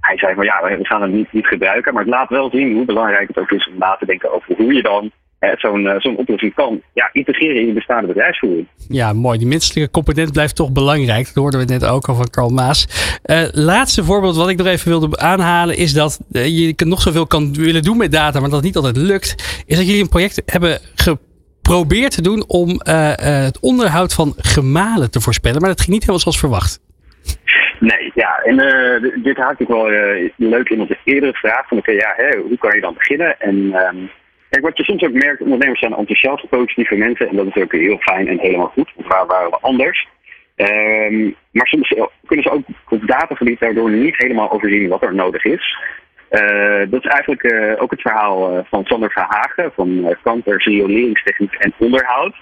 hij zei van ja, we gaan het niet, niet gebruiken, maar het laat wel zien hoe belangrijk het ook is om na te denken over hoe je dan zo'n zo'n oplossing kan ja, integreren in je bestaande bedrijfsvoering. Ja, mooi. Die menselijke component blijft toch belangrijk. Dat hoorden we net ook al van Karl Maas. Uh, laatste voorbeeld wat ik nog even wilde aanhalen is dat uh, je nog zoveel kan willen doen met data, maar dat niet altijd lukt. Is dat jullie een project hebben geprobeerd te doen om uh, het onderhoud van gemalen te voorspellen, maar dat ging niet helemaal zoals verwacht. Nee, ja, en dit haakt ik wel leuk in onze eerdere vraag van oké, okay, ja, hè, hoe kan je dan beginnen? En um, Kijk, wat je soms ook merkt, ondernemers zijn enthousiast, positieve mensen. En dat is ook heel fijn en helemaal goed. Want waar waren we anders? Um, maar soms kunnen ze ook op datagebied daardoor niet helemaal overzien wat er nodig is. Uh, dat is eigenlijk uh, ook het verhaal uh, van Sander Verhagen van Kanter Rioleringstechniek en Onderhoud.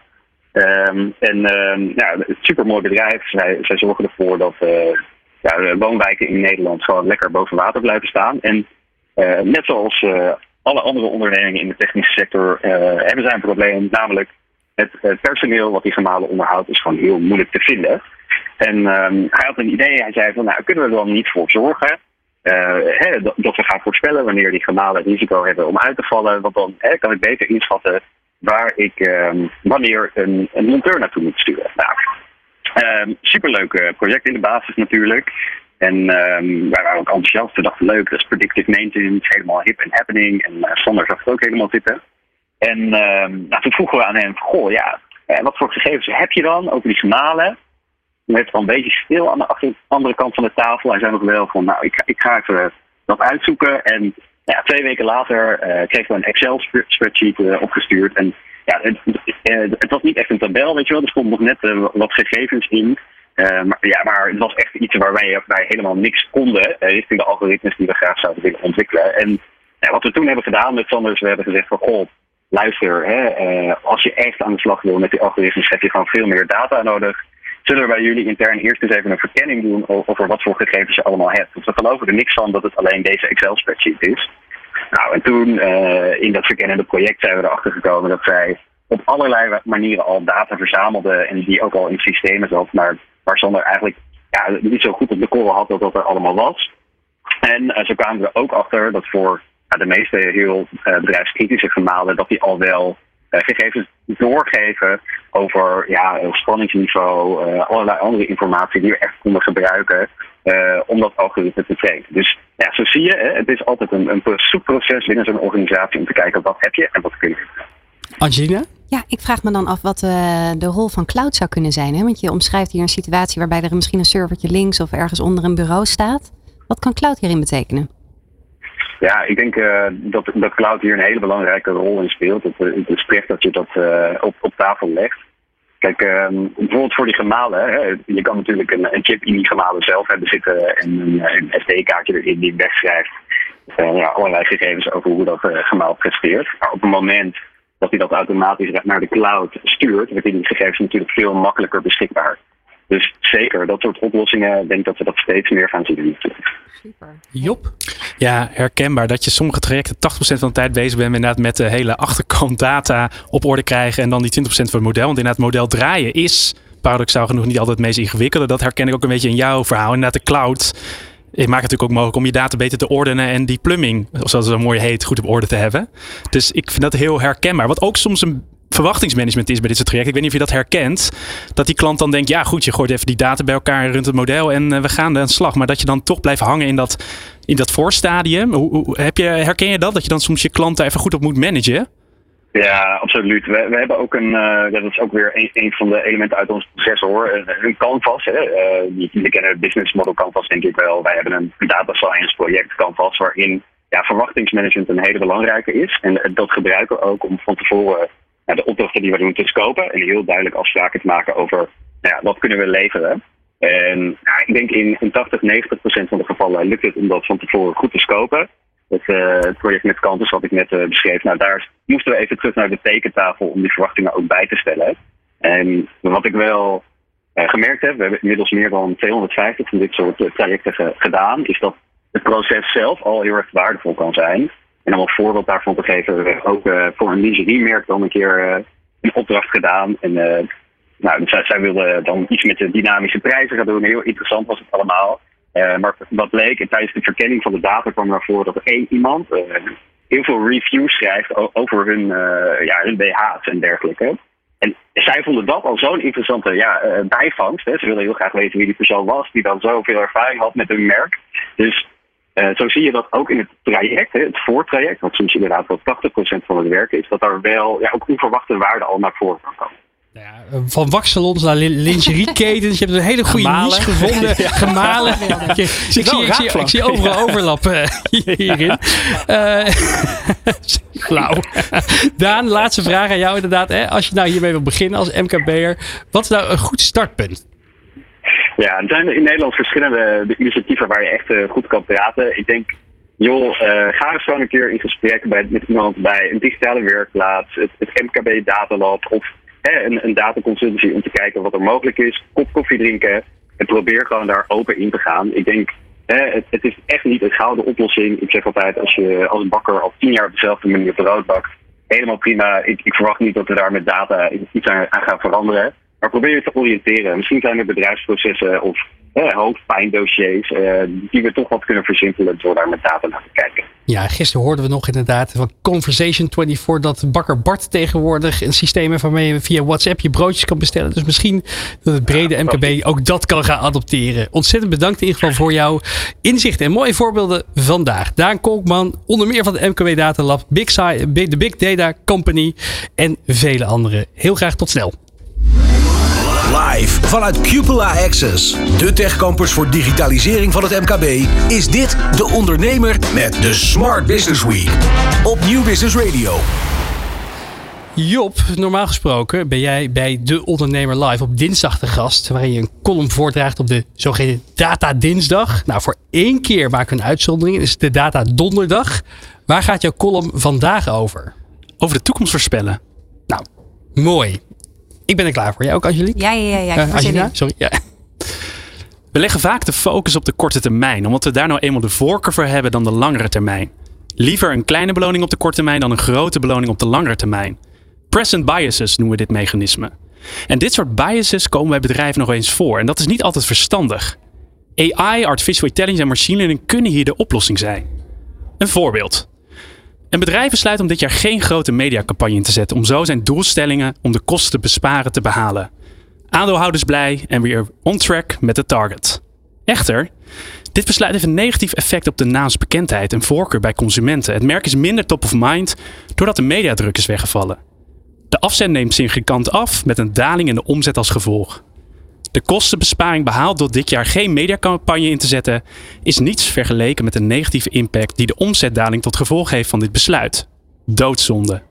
Um, en um, ja, supermooi bedrijf. Zij, zij zorgen ervoor dat ja, woonwijken in Nederland gewoon lekker boven water blijven staan. En net zoals alle andere ondernemingen in de technische sector uh, hebben zij een probleem. Namelijk het, het, personeel wat die gemalen onderhoudt is gewoon heel moeilijk te vinden. En um, hij had een idee. Hij zei van nou kunnen we er dan niet voor zorgen uh, hè, dat we gaan voorspellen wanneer die gemalen risico hebben om uit te vallen. Want dan hè, kan ik beter inschatten waar ik um, wanneer een, een monteur naartoe moet sturen. Nou, um, superleuk project in de basis natuurlijk. En um, wij waren ook enthousiast. We dachten leuk, dat is predictive maintenance, helemaal hip en happening. En uh, Sander zag het ook helemaal zitten. En um, nou, toen vroegen we aan hem, goh ja, eh, wat voor gegevens heb je dan over die gemalen? Toen werd het wel een beetje stil aan de andere kant van de tafel. Hij zei nog wel van, nou ik, ik ga even dat uitzoeken. En ja, twee weken later uh, kregen we een Excel-spreadsheet opgestuurd. En ja, het, was niet echt een tabel, weet je wel. Er stond nog net wat gegevens in. Uh, maar, ja, maar het was echt iets waar wij, helemaal niks konden uh, richting de algoritmes die we graag zouden willen ontwikkelen. En wat we toen hebben gedaan met Sanders, we hebben gezegd van goh, luister, hè, als je echt aan de slag wil met die algoritmes, heb je gewoon veel meer data nodig. Zullen we bij jullie intern eerst eens even een verkenning doen over wat voor gegevens je allemaal hebt? Want we geloven er niks van dat het alleen deze Excel-spreadsheet is. Nou, en toen in dat verkennende project zijn we erachter gekomen dat zij op allerlei manieren al data verzamelden en die ook al in systemen zat, maar waar Sander eigenlijk ja, niet zo goed op de korrel had dat dat er allemaal was. En uh, zo kwamen we ook achter dat voor de meeste heel uh, bedrijfskritische gemalen, dat die al wel uh, gegevens doorgeven over ja, spanningsniveau, allerlei andere informatie die we echt konden gebruiken om dat algoritme te trainen. Dus ja, zo zie je, hè, het is altijd een, een zoekproces binnen zo'n organisatie om te kijken wat heb je en wat kun je. Angelina? Ja, ik vraag me dan af wat uh, de rol van cloud zou kunnen zijn. Hè? Want je omschrijft hier een situatie waarbij er misschien een servertje links of ergens onder een bureau staat. Wat kan cloud hierin betekenen? Ja, ik denk uh, dat, dat cloud hier een hele belangrijke rol in speelt. Het, het is terecht dat je dat uh, op, op tafel legt. Kijk, ehm, bijvoorbeeld voor die gemalen. Hè, je kan natuurlijk een, een, chip in die gemalen zelf hebben zitten en een, een SD-kaartje erin die wegschrijft. ja, allerlei gegevens over hoe dat gemaal presteert. Maar op het moment dat hij dat automatisch naar de cloud stuurt, wordt die gegevens natuurlijk veel makkelijker beschikbaar. Dus zeker, dat soort oplossingen, denk ik dat we dat steeds meer gaan zien. Super. Job? Ja, herkenbaar dat je sommige trajecten 80% van de tijd bezig bent inderdaad met de hele achterkant data op orde krijgen en dan die 20% van het model. Want inderdaad, model draaien is paradoxaal genoeg niet altijd het meest ingewikkelde. Dat herken ik ook een beetje in jouw verhaal. Inderdaad, de cloud het natuurlijk ook mogelijk om je data beter te ordenen en die plumbing, zoals het zo mooi heet, goed op orde te hebben. Dus ik vind dat heel herkenbaar. Wat ook soms een verwachtingsmanagement is bij dit soort trajecten. Ik weet niet of je dat herkent. Dat die klant dan denkt, ja goed, je gooit even die data bij elkaar, runt het model en we gaan aan de slag. Maar dat je dan toch blijft hangen in dat, in dat voorstadium. Hoe, hoe, heb je, herken je dat? Dat je dan soms je klant daar even goed op moet managen? Ja, absoluut. We, we hebben ook een, uh, dat is ook weer een, een, van de elementen uit ons proces hoor, een, een canvas. Hè. Uh, jullie kennen het business model canvas denk ik wel. Wij hebben een data science project canvas waarin ja, verwachtingsmanagement een hele belangrijke is. En dat gebruiken we ook om van tevoren de opdrachten die we doen te scopen en heel duidelijk afspraken te maken over nou ja, wat kunnen we leveren. En ik denk in, in 80, 90 procent van de gevallen lukt het om dat van tevoren goed te scopen het, uh, het project met Campus wat ik net uh, beschreef. Nou, daar moesten we even terug naar de tekentafel om die verwachtingen ook bij te stellen. En wat ik wel uh, gemerkt heb, we hebben inmiddels meer dan 250 van dit soort trajecten ge gedaan, is dat het proces zelf al heel erg waardevol kan zijn. En om een voorbeeld daarvan te geven, ook voor een lingeriemerk dan een keer een opdracht gedaan. En nou, zij, zij wilden dan iets met de dynamische prijzen gaan doen. Heel interessant was het allemaal. Uh, maar wat bleek, tijdens de verkenning van de data kwam naar dat er één iemand uh, heel veel reviews schrijft over hun, ja, hun BH's en dergelijke. En zij vonden dat al zo'n interessante ja, bijvangst. Hè. Ze wilden heel graag weten wie die persoon was, die dan zoveel ervaring had met hun merk. Dus zo zie je dat ook in het traject, hè, het voortraject, wat soms inderdaad wel 80% van het werk is, dat daar wel ja, ook onverwachte waarde al naar voren kan komen. Nou ja, van waxsalons naar lingerieketens. Je hebt een hele goede Gemalen. niche gevonden. Gemalen. Ja. Ik, zie, ik, zie, ik, zie, overal ja. overlap uh, hierin. Uh. Daan, laatste vraag aan jou inderdaad. Hè? Als je nou hiermee wil beginnen als MKB'er. Wat is nou een goed startpunt? Ja, er zijn in Nederland verschillende initiatieven waar je echt goed kan praten. Ik denk, joh, ga eens gewoon een keer in gesprek bij, met iemand bij een digitale werkplaats, het, het MKB Datalab of een, een dataconsultancy om te kijken wat er mogelijk is. Kop koffie drinken en probeer gewoon daar open in te gaan. Ik denk, hè, het, het, is echt niet een gouden oplossing. Ik zeg altijd, als je als bakker al tien jaar op dezelfde manier brood bakt, helemaal prima. Ik, ik verwacht niet dat we daar met data iets aan gaan veranderen. Maar probeer je te oriënteren. Misschien zijn er bedrijfsprocessen of eh, hoofdpijndossiers uh, die we toch wat kunnen versimpelen door daar met data naar te kijken. Ja, gisteren hoorden we nog inderdaad van Conversation 24 dat bakker Bart tegenwoordig een systeem heeft waarmee je via WhatsApp je broodjes kan bestellen. Dus misschien dat het brede MKB ook dat kan gaan adopteren. Ontzettend bedankt in ieder geval voor jouw inzichten en mooie voorbeelden vandaag. Daan Kolkman, onder meer van de MKB Data Lab, Big de Big Data Company en vele anderen. Heel graag tot snel. Live vanuit Cupola Access, de techcampus voor digitalisering van het MKB, is dit De Ondernemer met de Smart Business Week op Nieuw Business Radio. Job, normaal gesproken ben jij bij De Ondernemer Live op dinsdag de gast, waarin je een column voordraagt op de zogeheten Data Dinsdag. Nou, voor één keer maken we een uitzondering, is de Data Donderdag. Waar gaat jouw column vandaag over? Over de toekomst voorspellen. Nou, mooi. Ik ben er klaar voor. Jij ook, Angelique? Ja, ja, ja. ja. Uh, sorry. Ja. We leggen vaak de focus op de korte termijn, omdat we daar nou eenmaal de voorkeur voor hebben dan de langere termijn. Liever een kleine beloning op de korte termijn dan een grote beloning op de langere termijn. Present biases noemen we dit mechanisme. En dit soort biases komen bij bedrijven nog eens voor en dat is niet altijd verstandig. AI, artificial intelligence en machine learning kunnen hier de oplossing zijn. Een voorbeeld. Een bedrijf besluit om dit jaar geen grote mediacampagne in te zetten om zo zijn doelstellingen om de kosten te besparen te behalen. Aandeelhouders blij en weer on track met de target. Echter, dit besluit heeft een negatief effect op de naamsbekendheid en voorkeur bij consumenten. Het merk is minder top of mind doordat de mediadruk is weggevallen. De afzet neemt significant af met een daling in de omzet als gevolg. De kostenbesparing behaald door dit jaar geen mediacampagne in te zetten, is niets vergeleken met de negatieve impact die de omzetdaling tot gevolg heeft van dit besluit. Doodzonde.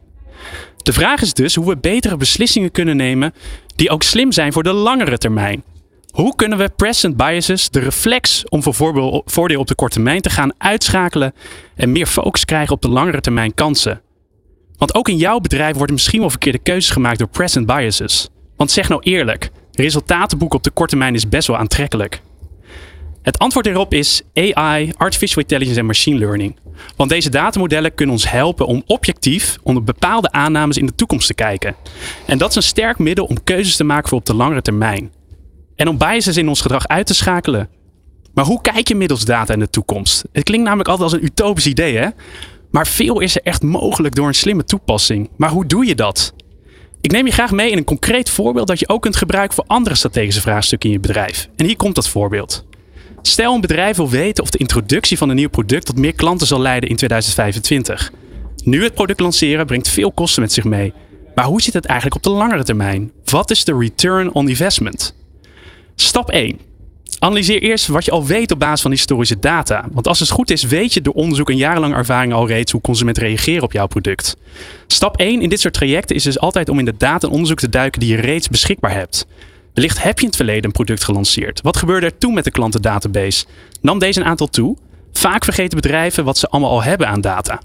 De vraag is dus hoe we betere beslissingen kunnen nemen die ook slim zijn voor de langere termijn. Hoe kunnen we present biases, de reflex om voor voordeel op de korte termijn te gaan, uitschakelen en meer focus krijgen op de langere termijn kansen? Want ook in jouw bedrijf worden misschien wel verkeerde keuzes gemaakt door present biases. Want zeg nou eerlijk, resultaten boeken op de korte termijn is best wel aantrekkelijk. Het antwoord hierop is AI, artificial intelligence en machine learning. Want deze datamodellen kunnen ons helpen om objectief onder bepaalde aannames in de toekomst te kijken. En dat is een sterk middel om keuzes te maken voor op de langere termijn. En om biases in ons gedrag uit te schakelen. Maar hoe kijk je middels data in de toekomst? Het klinkt namelijk altijd als een utopisch idee, hè? Maar veel is er echt mogelijk door een slimme toepassing. Maar hoe doe je dat? Ik neem je graag mee in een concreet voorbeeld dat je ook kunt gebruiken voor andere strategische vraagstukken in je bedrijf. En hier komt dat voorbeeld. Stel een bedrijf wil weten of de introductie van een nieuw product tot meer klanten zal leiden in 2025. Nu het product lanceren brengt veel kosten met zich mee. Maar hoe zit het eigenlijk op de langere termijn? Wat is de return on investment? Stap 1. Analyseer eerst wat je al weet op basis van historische data. Want als het goed is, weet je door onderzoek en jarenlange ervaring al reeds hoe consumenten reageren op jouw product. Stap 1 in dit soort trajecten is dus altijd om in de data en onderzoek te duiken die je reeds beschikbaar hebt. Wellicht heb je in het verleden een product gelanceerd. Wat gebeurde er toen met de klantendatabase? Nam deze een aantal toe? Vaak vergeten bedrijven wat ze allemaal al hebben aan data.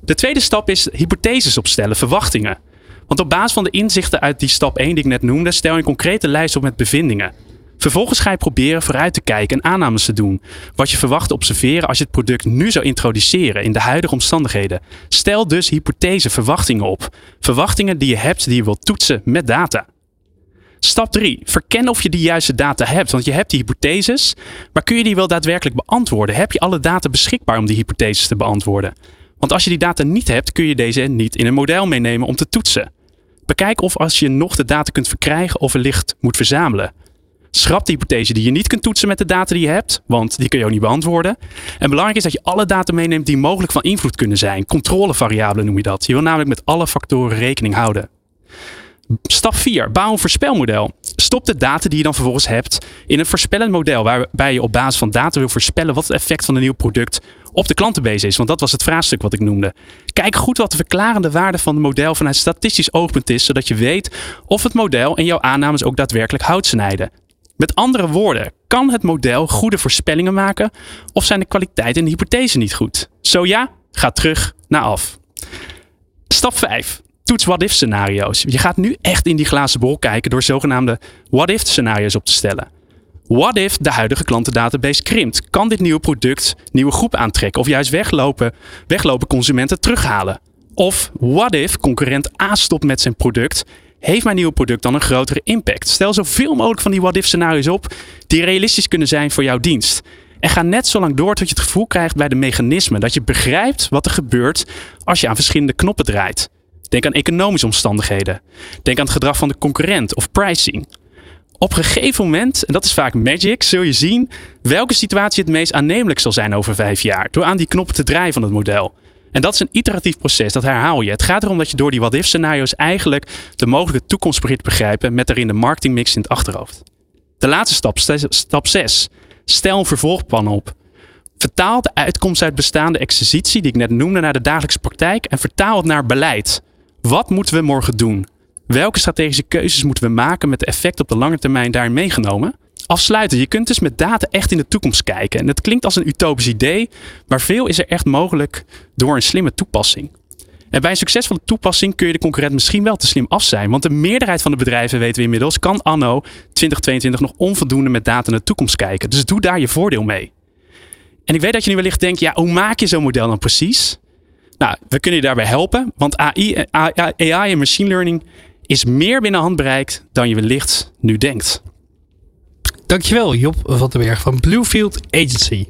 De tweede stap is hypotheses opstellen, verwachtingen. Want op basis van de inzichten uit die stap 1 die ik net noemde, stel je een concrete lijst op met bevindingen. Vervolgens ga je proberen vooruit te kijken en aannames te doen. Wat je verwacht te observeren als je het product nu zou introduceren in de huidige omstandigheden. Stel dus hypothese verwachtingen op. Verwachtingen die je hebt die je wilt toetsen met data. Stap 3. Verken of je die juiste data hebt. Want je hebt die hypotheses, maar kun je die wel daadwerkelijk beantwoorden? Heb je alle data beschikbaar om die hypotheses te beantwoorden? Want als je die data niet hebt, kun je deze niet in een model meenemen om te toetsen. Bekijk of als je nog de data kunt verkrijgen of wellicht moet verzamelen. Schrap de hypothese die je niet kunt toetsen met de data die je hebt, want die kun je ook niet beantwoorden. En belangrijk is dat je alle data meeneemt die mogelijk van invloed kunnen zijn. Controlevariabelen noem je dat. Je wil namelijk met alle factoren rekening houden. Stap 4. Bouw een voorspelmodel. Stop de data die je dan vervolgens hebt in een voorspellend model waarbij je op basis van data wil voorspellen wat het effect van een nieuw product op de klantenbase is. Want dat was het vraagstuk wat ik noemde. Kijk goed wat de verklarende waarde van het model vanuit statistisch oogpunt is, zodat je weet of het model en jouw aannames ook daadwerkelijk hout snijden. Met andere woorden, kan het model goede voorspellingen maken of zijn de kwaliteit en de hypothese niet goed? Zo ja, ga terug naar af. Stap 5. Toets what-if scenario's. Je gaat nu echt in die glazen bol kijken door zogenaamde what-if scenario's op te stellen. What if de huidige klantendatabase krimpt? Kan dit nieuwe product nieuwe groep aantrekken of juist weglopen, weglopen consumenten terughalen? Of what if concurrent A stopt met zijn product heeft mijn nieuwe product dan een grotere impact? Stel zoveel mogelijk van die what-if scenario's op die realistisch kunnen zijn voor jouw dienst. En ga net zo lang door tot je het gevoel krijgt bij de mechanismen dat je begrijpt wat er gebeurt als je aan verschillende knoppen draait. Denk aan economische omstandigheden. Denk aan het gedrag van de concurrent of pricing. Op een gegeven moment, en dat is vaak magic, zul je zien welke situatie het meest aannemelijk zal zijn over vijf jaar. Door aan die knoppen te draaien van het model. En dat is een iteratief proces, dat herhaal je. Het gaat erom dat je door die what-if scenario's eigenlijk de mogelijke toekomst begint te begrijpen met daarin de marketingmix in het achterhoofd. De laatste stap, stap 6. Stel een vervolgplan op. Vertaal de uitkomst uit bestaande exercitie die ik net noemde naar de dagelijkse praktijk en vertaal het naar beleid. Wat moeten we morgen doen? Welke strategische keuzes moeten we maken met de effect op de lange termijn daarin meegenomen? Afsluiten, je kunt dus met data echt in de toekomst kijken. En het klinkt als een utopisch idee, maar veel is er echt mogelijk door een slimme toepassing. En bij een succesvolle toepassing kun je de concurrent misschien wel te slim af zijn. Want de meerderheid van de bedrijven, weten we inmiddels, kan anno 2022 nog onvoldoende met data naar de toekomst kijken. Dus doe daar je voordeel mee. En ik weet dat je nu wellicht denkt, ja, hoe maak je zo'n model dan precies? Nou, we kunnen je daarbij helpen, want AI, AI en machine learning is meer binnen handbereik dan je wellicht nu denkt. Dankjewel Job van den Berg van Bluefield Agency.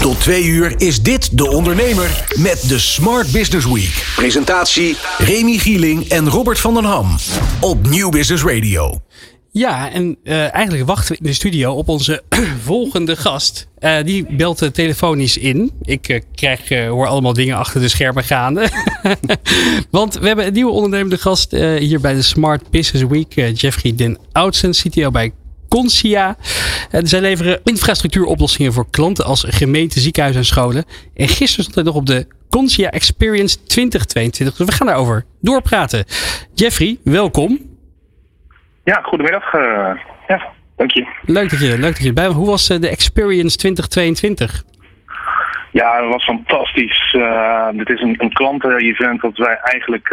Tot twee uur is dit De Ondernemer met de Smart Business Week. Presentatie Remy Gieling en Robert van den Ham op Nieuw Business Radio. Ja, en uh, eigenlijk wachten we in de studio op onze volgende gast. Uh, die belt uh, telefonisch in. Ik krijg, hoor allemaal dingen achter de schermen gaande. Want we hebben een nieuwe ondernemende gast hier bij de Smart Business Week. Jeffrey Den Oudsen, CTO bij Consia. zij leveren infrastructuuroplossingen voor klanten als gemeente, ziekenhuizen en scholen. En gisteren stond hij nog op de Consia Experience 2022. Dus we gaan daarover doorpraten. Jeffrey, welkom. Ja, goedemiddag. Uh, ja, dank je. Leuk dat je, leuk dat je bij Hoe was uh, de Experience 2022? Ja, dat was fantastisch. Uh, dit is een, een klanten-event dat wij eigenlijk,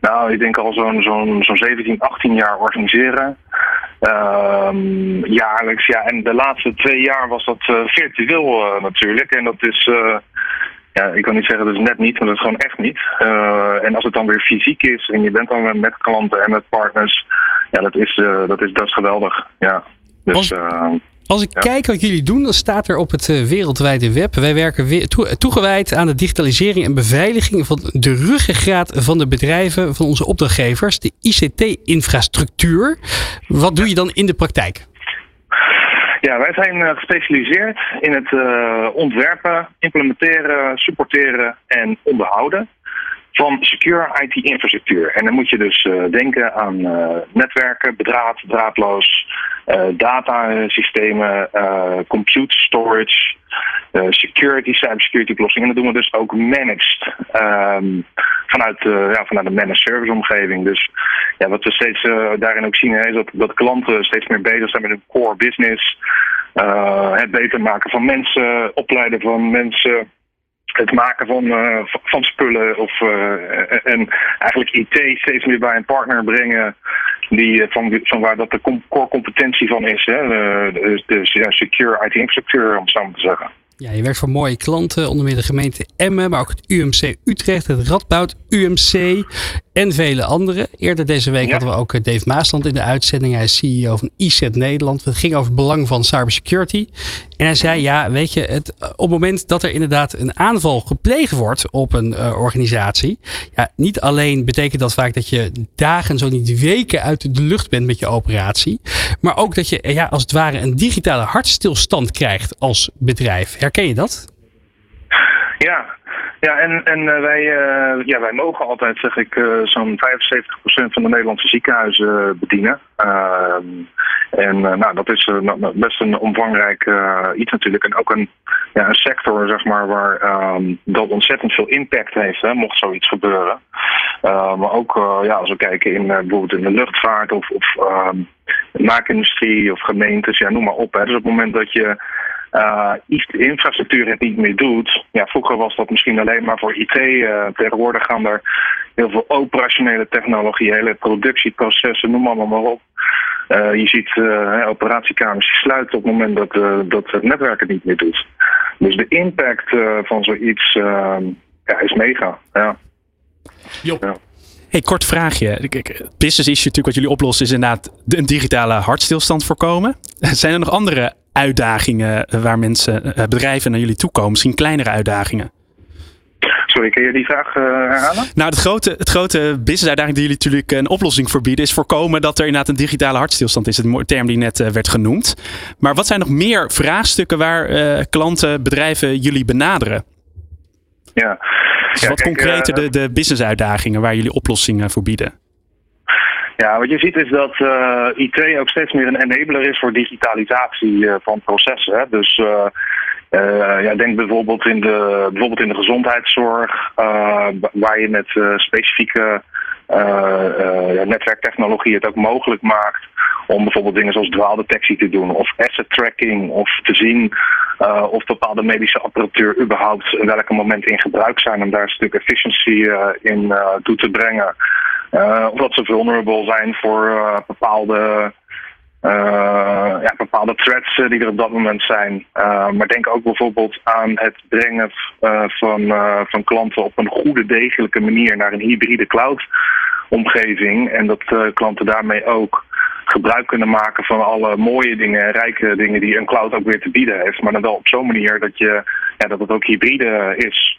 nou, ik denk al zo'n zo'n zo'n 17, 18 jaar organiseren. Ehm, jaarlijks, ja. En de laatste twee jaar was dat virtueel natuurlijk. En dat is ja, ik kan niet zeggen dat is net niet, maar dat is gewoon echt niet. Uh, en als het dan weer fysiek is en je bent dan met klanten en met partners, ja, dat is, uh, dat is, dat is geweldig. Ja. Dus, was, uh, Als ik kijk wat jullie doen, dan staat er op het uh, wereldwijde web. Wij werken toegewijd aan de digitalisering en beveiliging van de ruggengraat van de bedrijven, van onze opdrachtgevers, de ICT-infrastructuur. Wat doe je dan in de praktijk? Ja, wij zijn uh, gespecialiseerd in het uh, ontwerpen, implementeren, supporteren en onderhouden van secure IT-infrastructuur. En dan moet je dus uh, denken aan netwerken, bedraad, draadloos, datasystemen, compute storage, security, cybersecurity oplossingen. En dat doen we dus ook managed um, vanuit, ja, vanuit de managed service omgeving. Dus ja, wat we steeds daarin ook zien is dat, dat klanten steeds meer bezig zijn met hun core business. Uh, het beter maken van mensen, opleiden van mensen, het maken van, uh, van spullen of, uh, en eigenlijk IT steeds meer bij een partner brengen die, van, van waar dat de core competentie van is. Hè? De, secure IT-infrastructuur, om het zo maar te zeggen. Ja, je werkt voor mooie klanten, onder meer de gemeente Emmen, maar ook het UMC Utrecht, het Radboud UMC en vele andere. Eerder deze week hadden we ook eh, Dave Maasland in de uitzending. Hij is CEO van IZ Nederland. Het ging over het belang van cybersecurity. En hij zei, ja, weet je, het, op het moment dat er inderdaad een aanval gepleegd wordt op een uh, organisatie. Ja, niet alleen betekent dat vaak dat je dagen, zo niet weken uit de lucht bent met je operatie. Maar ook dat je, ja, als het ware een digitale hartstilstand krijgt als bedrijf. Herken je dat? Ja, ja, en, en uh, wij, ja, wij mogen altijd, zeg ik, zo'n 75% van de Nederlandse ziekenhuizen bedienen. Ehm, en nou, dat is best een omvangrijk iets natuurlijk. En ook een, ja, een sector, zeg maar, waar um, dat ontzettend veel impact heeft, hè, mocht zoiets gebeuren. maar ook, ja, als we kijken in bijvoorbeeld in de luchtvaart of, of de maakindustrie of gemeentes, ja, noem maar op. Hè. Dus op het moment dat je uh, infrastructuur het niet meer doet. Ja, vroeger was dat misschien alleen maar voor IT. Tegenwoordig gaan er heel veel operationele technologie, hele productieprocessen, noem allemaal maar op. Uh, je ziet operatiekamers sluiten op het moment dat, dat het netwerk het niet meer doet. Dus de impact van zoiets ja, is mega. Ja. Ja. Hey, kort vraagje. Business issue natuurlijk wat jullie oplossen is inderdaad een digitale hartstilstand voorkomen. Zijn er nog andere uitdagingen waar mensen, eh, bedrijven naar jullie toe komen? Misschien kleinere uitdagingen? Sorry, kun je die vraag uh, herhalen? Nou, het grote, het grote business uitdaging die jullie natuurlijk een oplossing voor bieden, is voorkomen dat er inderdaad een digitale hartstilstand is. Het term die net uh, werd genoemd. Maar wat zijn nog meer vraagstukken waar uh, klanten, bedrijven jullie benaderen? Ja. Dus ja, wat kijk, concreter de, de business uitdagingen waar jullie oplossingen voor bieden? Ja, wat je ziet is dat IT ook steeds meer een enabler is voor digitalisatie van processen. Hè. Dus uh, ja, denk bijvoorbeeld in de, bijvoorbeeld in de gezondheidszorg, waar je met specifieke ja, netwerktechnologie het ook mogelijk maakt om bijvoorbeeld dingen zoals dwaaldetectie te doen of asset tracking of te zien of bepaalde medische apparatuur überhaupt in welke moment in gebruik zijn om daar een stuk efficiëntie in toe te brengen. Of dat ze vulnerable zijn voor bepaalde, ja, bepaalde threats die er op dat moment zijn. maar denk ook bijvoorbeeld aan het brengen van, van klanten op een goede, degelijke manier naar een hybride cloud omgeving. En dat klanten daarmee ook gebruik kunnen maken van alle mooie dingen en rijke dingen die een cloud ook weer te bieden heeft. Maar dan wel op zo'n manier dat, je, ja, dat het ook hybride is.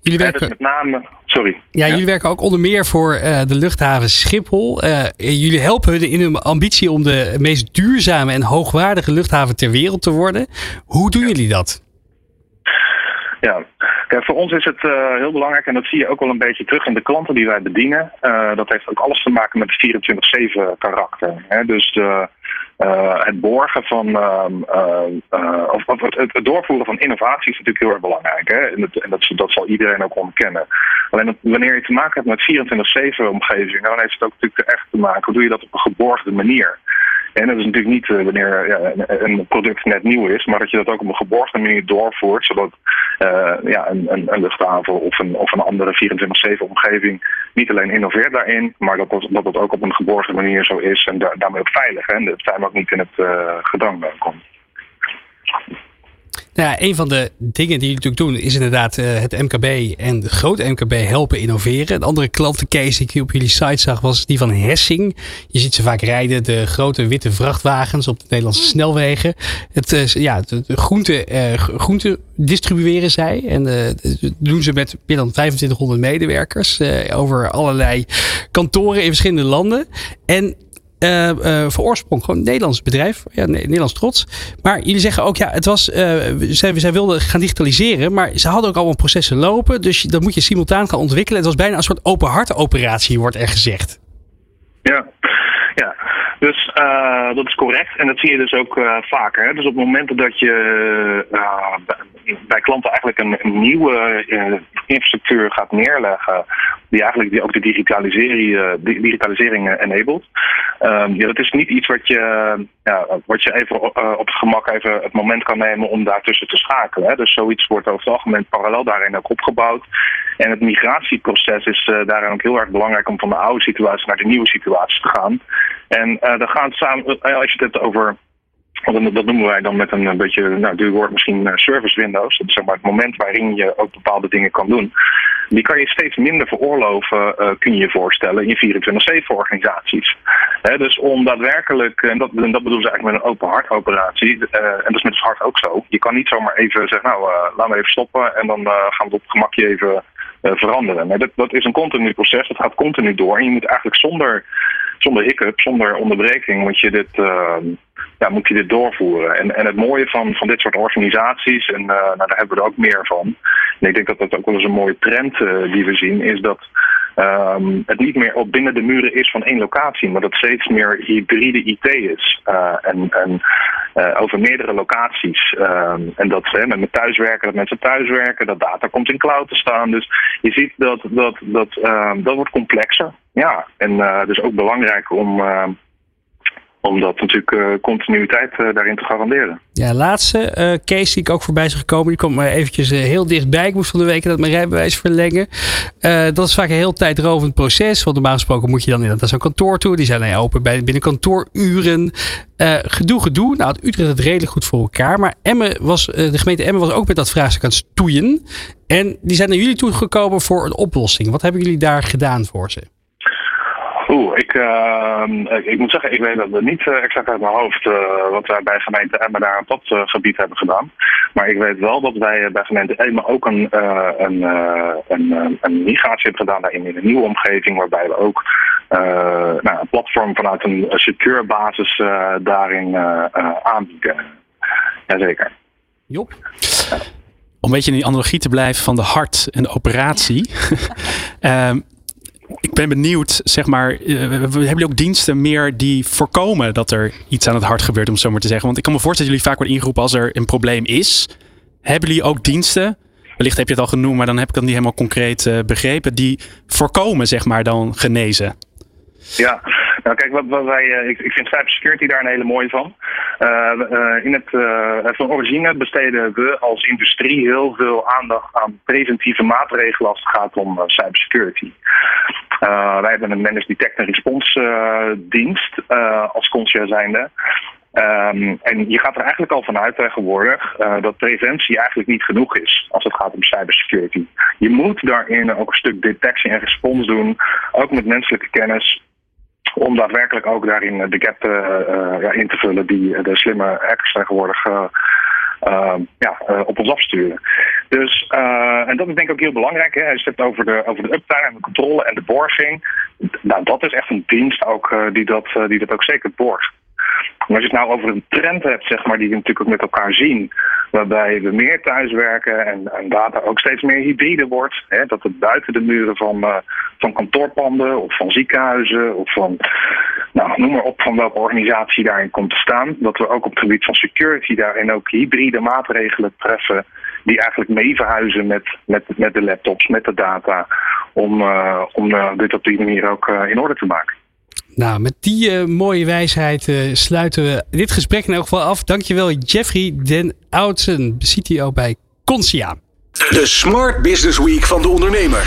Jullie werken, dus met name, sorry. Ja, jullie werken ook onder meer voor uh, de luchthaven Schiphol. Uh, jullie helpen hun in hun ambitie om de meest duurzame en hoogwaardige luchthaven ter wereld te worden. Hoe doen jullie dat? Ja, Voor ons is het uh, heel belangrijk, en dat zie je ook wel een beetje terug in de klanten die wij bedienen. dat heeft ook alles te maken met het 24-7 karakter. Hè? Dus de, uh, het borgen van, uh, of, of het, het, doorvoeren van innovatie is natuurlijk heel erg belangrijk. Hè? En, en dat, zal iedereen ook onderkennen. Alleen wanneer je te maken hebt met 24-7 omgeving, dan heeft het ook natuurlijk echt te maken, hoe doe je dat op een geborgde manier? En dat is natuurlijk niet uh, wanneer ja, een, product net nieuw is, maar dat je dat ook op een geborgde manier doorvoert, zodat uh, ja, een, een, een, luchthaven of een, of een andere 24-7 omgeving niet alleen innoveert daarin, maar dat dat, dat, dat ook op een geborgde manier zo is en daarmee ook veilig. Hè, en dat zijn ook niet in het gedrang komt. Nou ja, een van de dingen die jullie natuurlijk doen is inderdaad uh, het MKB en het grote MKB helpen innoveren. Een andere klantencase die ik op jullie site zag was die van Hessing. Je ziet ze vaak rijden, de grote witte vrachtwagens op de Nederlandse snelwegen. Het, uh, ja, de, de groente, uh, groente distribueren zij en doen ze met meer dan 2500 medewerkers over allerlei kantoren in verschillende landen. En uh, uh, voor oorsprong gewoon Nederlands bedrijf. Ja, Nederlands trots. Maar jullie zeggen ook, ja, het was, uh, zij, zij wilden gaan digitaliseren, maar ze hadden ook allemaal processen lopen. Dus dat moet je simultaan gaan ontwikkelen. Het was bijna een soort open hart operatie, wordt er gezegd. Ja, ja. Dus uh, dat is correct. En dat zie je dus ook uh, vaker. Hè? Dus op het moment dat je uh, bij klanten eigenlijk een, nieuwe infrastructuur gaat neerleggen, die eigenlijk die ook de digitalisering, digitalisering enabled. Um, ja, dat is niet iets wat je, ja, wat je even op het gemak even het moment kan nemen om daartussen te schakelen. Hè? Dus zoiets wordt over het algemeen parallel daarin ook opgebouwd. En het migratieproces is daarin ook heel erg belangrijk om van de oude situatie naar de nieuwe situatie te gaan. En uh, dan gaat samen, als je het hebt over dat noemen wij dan met een beetje, nou, duur woord misschien service windows. Dat is maar het moment waarin je ook bepaalde dingen kan doen. Die kan je steeds minder veroorloven, uh, kun je je voorstellen, in je 24-7 organisaties. Dus om daadwerkelijk, en dat, en dat bedoelen ze eigenlijk met een open hart operatie, uh, en dat is met het hart ook zo. Je kan niet zomaar even zeggen, nou, uh, laat me even stoppen en dan gaan we op het gemakje even veranderen. Maar dat, dat is een continu proces, dat gaat continu door. En je moet eigenlijk zonder zonder hiccup, zonder onderbreking, moet je dit, uh, ja, moet je dit doorvoeren. En, en het mooie van, van dit soort organisaties, en uh, nou, daar hebben we er ook meer van. En ik denk dat dat ook wel eens een mooie trend uh, die we zien, is dat um, het niet meer op binnen de muren is van één locatie, maar dat steeds meer hybride IT is. Uh, en en uh, over meerdere locaties. Um, en dat hè, met thuiswerken, dat mensen thuiswerken, dat data komt in cloud te staan. Dus je ziet dat dat, dat, um, dat wordt complexer. Ja, en uh, dus ook belangrijk om om dat natuurlijk uh, continuïteit uh, daarin te garanderen. Ja, laatste uh, case die ik ook voorbij is gekomen, die komt maar eventjes heel dichtbij. Ik moest van de week dat mijn rijbewijs verlengen. dat is vaak een heel tijdrovend proces, want normaal gesproken moet je dan inderdaad naar zo'n kantoor toe. Die zijn open bij, binnen kantooruren. gedoe, gedoe. Nou, het Utrecht het redelijk goed voor elkaar. Maar Emmen was, de gemeente Emmen was ook met dat vraagstuk aan het stoeien. En die zijn naar jullie toegekomen voor een oplossing. Wat hebben jullie daar gedaan voor ze? Oeh, ik, uh, ik moet zeggen, ik weet dat niet uh, exact uit mijn hoofd uh, wat wij bij gemeente Emmen daar op dat gebied hebben gedaan. Maar ik weet wel dat wij bij gemeente Emmen ook een, een, een, een, migratie hebben gedaan daarin in een nieuwe omgeving, waarbij we ook nou, een platform vanuit een secure basis daarin aanbieden. Jazeker. Jop. Om een beetje in die analogie te blijven van de hart en de operatie. um, ik ben benieuwd, zeg maar, uh, hebben jullie ook diensten meer die voorkomen dat er iets aan het hart gebeurt, om zo maar te zeggen? Want ik kan me voorstellen dat jullie vaak worden ingeroepen als er een probleem is. Hebben jullie ook diensten, wellicht heb je het al genoemd, maar dan heb ik dat niet helemaal concreet uh, begrepen, die voorkomen, zeg maar, dan genezen? Ja, nou kijk, wat, wij, uh, ik, ik vind cybersecurity daar een hele mooie van. Uh, uh, in het, van origine besteden we als industrie heel veel aandacht aan preventieve maatregelen als het gaat om cybersecurity. wij hebben een Managed Detect and Response dienst als concierge zijnde. Um, en je gaat er eigenlijk al vanuit tegenwoordig dat preventie eigenlijk niet genoeg is als het gaat om cybersecurity. Je moet daarin ook een stuk detectie en respons doen, ook met menselijke kennis om daadwerkelijk ook daarin de gap uh, ja, in te vullen die de slimme hackers tegenwoordig ja, op ons afsturen. Dus, en dat is denk ik ook heel belangrijk. Hè. Je het hebt over de, over de uptime en de controle en de borging. Nou, dat is echt een dienst ook, die, dat, die dat ook zeker borgt. Maar als je het nou over een trend hebt, zeg maar, die we natuurlijk ook met elkaar zien, waarbij we meer thuiswerken en, en data ook steeds meer hybride wordt, hè, dat het buiten de muren van, uh, van kantoorpanden of van ziekenhuizen of van, nou, noem maar op van welke organisatie daarin komt te staan, dat we ook op het gebied van security daarin ook hybride maatregelen treffen die eigenlijk mee verhuizen met, met, met de laptops, met de data, om, uh, om uh, dit op die manier ook in orde te maken. Nou, met die uh, mooie wijsheid uh, sluiten we dit gesprek in elk geval af. Dankjewel Jeffrey den Oudsen, CTO bij Consia. De Smart Business Week van de ondernemer.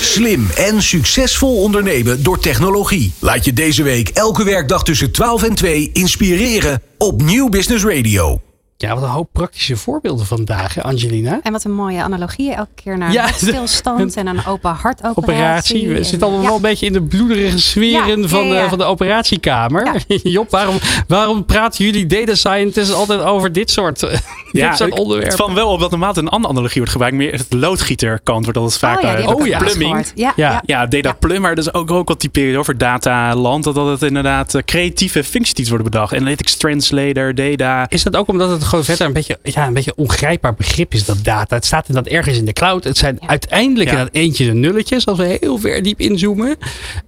Slim en succesvol ondernemen door technologie. Laat je deze week elke werkdag tussen 12 en 2 inspireren op Nieuw Business Radio. Ja, wat een hoop praktische voorbeelden vandaag, hè, Angelina. En wat een mooie analogie elke keer naar ja, stilstand en een open hartoperatie. Operatie. We zitten allemaal wel een beetje in de bloederige sferen van, de, van de operatiekamer. Job, waarom, waarom praten jullie data scientists altijd over dit soort, ja, dit soort onderwerpen? Het valt wel op dat normaal een andere analogie wordt gebruikt. Meer het loodgieterkant wordt altijd vaak... Oh ja, oh, ja. plumbing. Ja, ja. ja, data plummer. Dat is ook, ook wat typerend over data land. Dat het inderdaad creatieve functies worden bedacht. Analytics translator, data. Is dat ook omdat het gewoon verder een beetje, ja, een beetje ongrijpbaar begrip is, dat data? Het staat inderdaad ergens in de cloud. Het zijn uiteindelijk ja. inderdaad eentjes en nulletjes, als we heel ver diep inzoomen.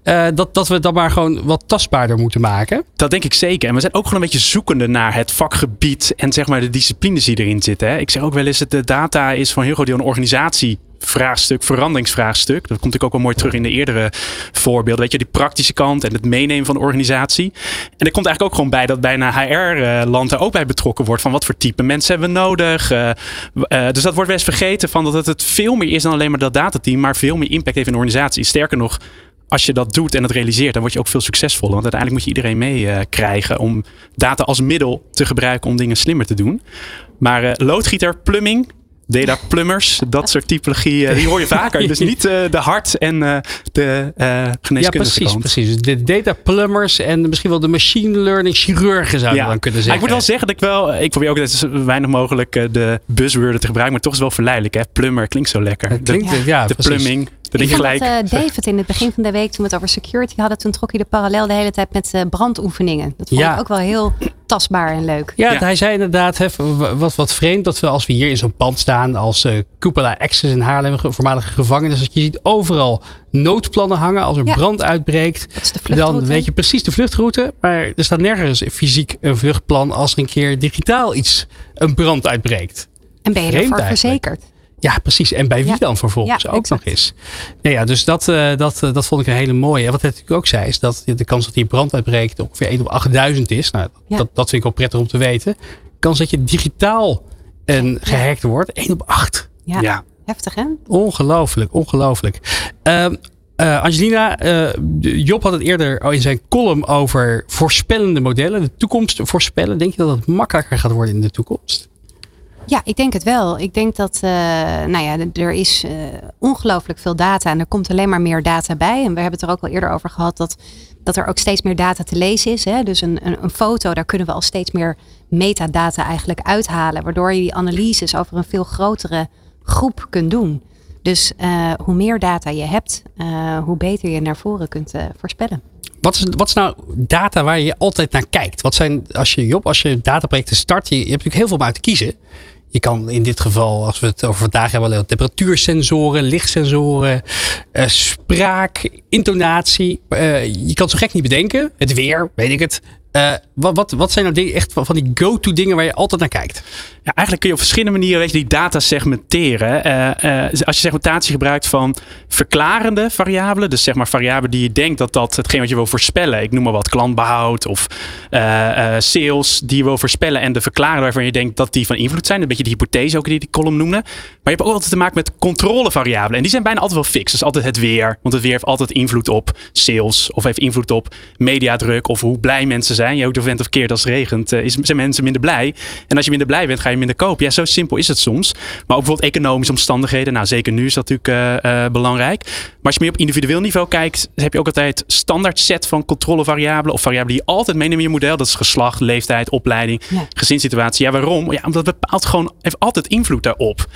Uh, dat, dat we het dan maar gewoon wat tastbaarder moeten maken. Dat denk ik zeker. En we zijn ook gewoon een beetje zoekende naar het vakgebied en zeg maar de disciplines die erin zitten. Hè. Ik zeg ook wel eens, dat de data is van heel groot deel een organisatie vraagstuk, veranderingsvraagstuk. Dat komt natuurlijk ook wel mooi terug in de eerdere voorbeelden. Weet je, die praktische kant en het meenemen van de organisatie. En er komt eigenlijk ook gewoon bij dat bijna HR-land er ook bij betrokken wordt. Van wat voor type mensen hebben we nodig. Uh, uh, dus dat wordt best vergeten van dat het veel meer is dan alleen maar dat datateam. Maar veel meer impact heeft in de organisatie. Sterker nog, als je dat doet en het realiseert, dan word je ook veel succesvoller. Want uiteindelijk moet je iedereen meekrijgen uh, om data als middel te gebruiken om dingen slimmer te doen. Maar loodgieter, plumbing, data plumbers, dat soort typologie, uh, die hoor je vaker. Dus niet uh, de hart en uh, de geneeskundige Ja, precies, kant. precies. De data plumbers en misschien wel de machine learning chirurgen zou je ja. dan kunnen zeggen. ik moet wel zeggen dat ik wel, ik probeer ook zo weinig mogelijk de buzzwoorden te gebruiken, maar toch is wel verleidelijk. Hè? Plumber klinkt zo lekker. Het klinkt, de, ja, de plumbing. Dat ik gelijk. Dat, David in het begin van de week, toen we het over security hadden, toen trok hij de parallel de hele tijd met brandoefeningen. Dat vond ik ook wel heel tastbaar en leuk. Ja, ja. hij zei inderdaad, hè, wat, wat vreemd dat we als we hier in zo'n pand staan als uh, Cupola Access in Haarlem, voormalige gevangenis, dat je ziet overal noodplannen hangen als er ja. brand uitbreekt. Dan weet je precies de vluchtroute, maar er staat nergens fysiek een vluchtplan als er een keer digitaal iets, een brand uitbreekt. En ben je ervoor verzekerd? Ja, precies. En bij wie ja. dan vervolgens ja, ook exact. nog eens. Nou ja, dus dat, uh, dat, uh, dat vond ik een hele mooie. En wat hij natuurlijk ook zei, is dat de kans dat die brand uitbreekt ongeveer 1 op 8000 is. Nou, ja. dat, dat vind ik wel prettig om te weten. De kans dat je digitaal en gehackt wordt, 1 op 8. Ja. Heftig hè? Ongelooflijk, ongelooflijk. Uh, uh, Angelina, Job had het eerder in zijn column over voorspellende modellen. De toekomst voorspellen. Denk je dat het makkelijker gaat worden in de toekomst? Ja, ik denk het wel. Ik denk dat, uh, nou ja, er is uh, ongelooflijk veel data en er komt alleen maar meer data bij. En we hebben het er ook al eerder over gehad dat, dat er ook steeds meer data te lezen is. Hè? Dus een, een, een foto, daar kunnen we al steeds meer metadata eigenlijk uithalen, waardoor je die analyses over een veel grotere groep kunt doen. Dus uh, hoe meer data je hebt, hoe beter je naar voren kunt voorspellen. Wat is, wat is nou data waar je altijd naar kijkt? Wat zijn, als je Job, als je dataprojecten start, je, je hebt natuurlijk heel veel om uit te kiezen. Je kan in dit geval, als we het over vandaag hebben, temperatuursensoren, lichtsensoren, uh, spraak, intonatie. Uh, je kan het zo gek niet bedenken. Het weer, weet ik het. Uh, wat, wat, wat zijn nou echt van die go-to dingen waar je altijd naar kijkt? Ja, eigenlijk kun je op verschillende manieren weet je, die data segmenteren. Uh, uh, als je segmentatie gebruikt van verklarende variabelen, dus zeg maar variabelen die je denkt dat dat hetgeen wat je wil voorspellen, ik noem maar wat klantbehoud of sales, die je wil voorspellen en de verklaren waarvan je denkt dat die van invloed zijn. Een beetje de hypothese ook die die column noemde. Maar je hebt ook altijd te maken met controlevariabelen en die zijn bijna altijd wel fix. Is altijd het weer, want het weer heeft altijd invloed op sales of heeft invloed op mediadruk of hoe blij mensen zijn zijn. Je ook de vent of keer als het regent, uh, is, zijn mensen minder blij. En als je minder blij bent, ga je minder kopen. Ja, zo simpel is het soms. Maar ook bijvoorbeeld economische omstandigheden. Nou, zeker nu is dat natuurlijk uh, uh, belangrijk. Maar als je meer op individueel niveau kijkt, heb je ook altijd standaard set van controlevariabelen of variabelen die je altijd meeneemt in je model. Dat is geslacht, leeftijd, opleiding, ja. gezinssituatie. Ja, waarom? Ja, omdat het bepaalt gewoon, heeft altijd invloed daarop.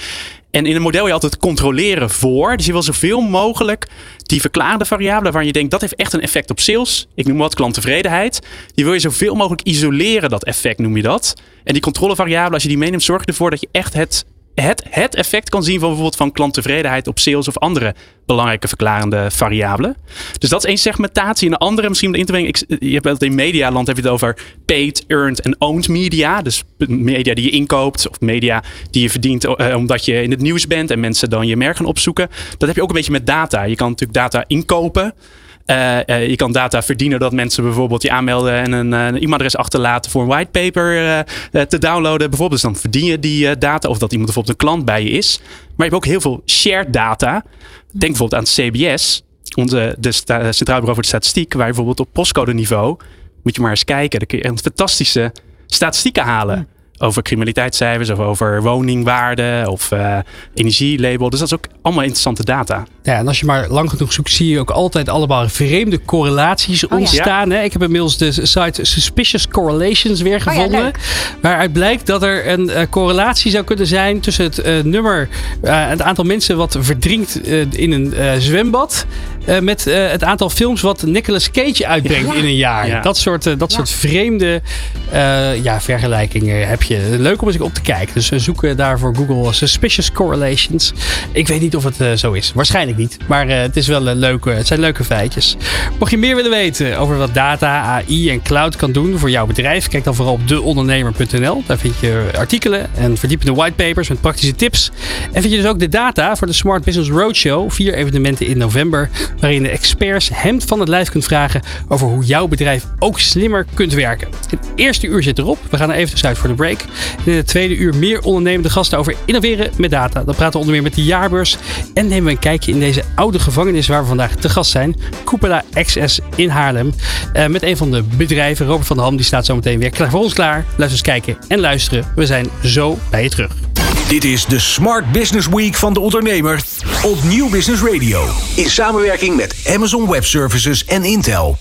En in een model je altijd controleren voor. Dus je wil zoveel mogelijk die verklaarde variabelen waar je denkt dat heeft echt een effect op sales. Ik noem wat klanttevredenheid. Die wil je zoveel mogelijk isoleren, dat effect noem je dat. En die controlevariabelen, als je die meeneemt, zorg ervoor dat je echt het het, het effect kan zien van bijvoorbeeld van klanttevredenheid op sales of andere belangrijke verklarende variabelen. Dus dat is één segmentatie. En de andere misschien in te brengen. Ik, je hebt het in medialand heb je het over paid, earned en owned media. Dus media die je inkoopt of media die je verdient uh, omdat je in het nieuws bent en mensen dan je merk gaan opzoeken. Dat heb je ook een beetje met data. Je kan natuurlijk data inkopen. Uh, uh, je kan data verdienen dat mensen bijvoorbeeld je aanmelden en een, uh, een e-mailadres achterlaten voor een whitepaper te downloaden. Bijvoorbeeld, dus dan verdien je die data of dat iemand bijvoorbeeld een klant bij je is. Maar je hebt ook heel veel shared data. Denk bijvoorbeeld aan CBS, onze, de Centraal Bureau voor de Statistiek, waar je bijvoorbeeld op postcode niveau, moet je maar eens kijken, dan kun je een fantastische statistieken halen. Over criminaliteitscijfers of over woningwaarde of uh, energielabel. Dus dat is ook allemaal interessante data. Ja, en als je maar lang genoeg zoekt, zie je ook altijd allemaal vreemde correlaties oh, ontstaan. Hè? Ik heb inmiddels de site Suspicious Correlations weer oh gevonden. Oh, waaruit blijkt dat er een uh, correlatie zou kunnen zijn tussen het uh, nummer, het aantal mensen wat verdrinkt in een zwembad. met het aantal films wat Nicolas Cage uitbrengt in een jaar. Dat soort, dat soort vreemde ja, vergelijkingen heb je Leuk om eens op te kijken. Dus we zoeken daarvoor Google Suspicious Correlations. Ik weet niet of het zo is. Waarschijnlijk niet. Maar het, is wel, leuke, het zijn leuke feitjes. Mocht je meer willen weten over wat data, AI en cloud kan doen voor jouw bedrijf, kijk dan vooral op deondernemer.nl. Daar vind je artikelen en verdiepende whitepapers met praktische tips. En vind je dus ook de data voor de Smart Business Roadshow. Vier evenementen in november, waarin de experts hem van het lijf kunt vragen over hoe jouw bedrijf ook slimmer kunt werken. Het eerste uur zit erop. We gaan er even uit voor de break. In het tweede uur meer ondernemende gasten over innoveren met data. Dan praten we onder meer met de jaarbeurs. En nemen we een kijkje in deze oude gevangenis waar we vandaag te gast zijn. Cupola XS in Haarlem. Uh, met een van de bedrijven, Robert van der Ham, die staat zo meteen weer klaar voor ons klaar. Luister eens kijken en luisteren. We zijn zo bij je terug. Dit is de Smart Business Week van de ondernemer op Nieuw Business Radio. In samenwerking met Amazon Web Services en Intel.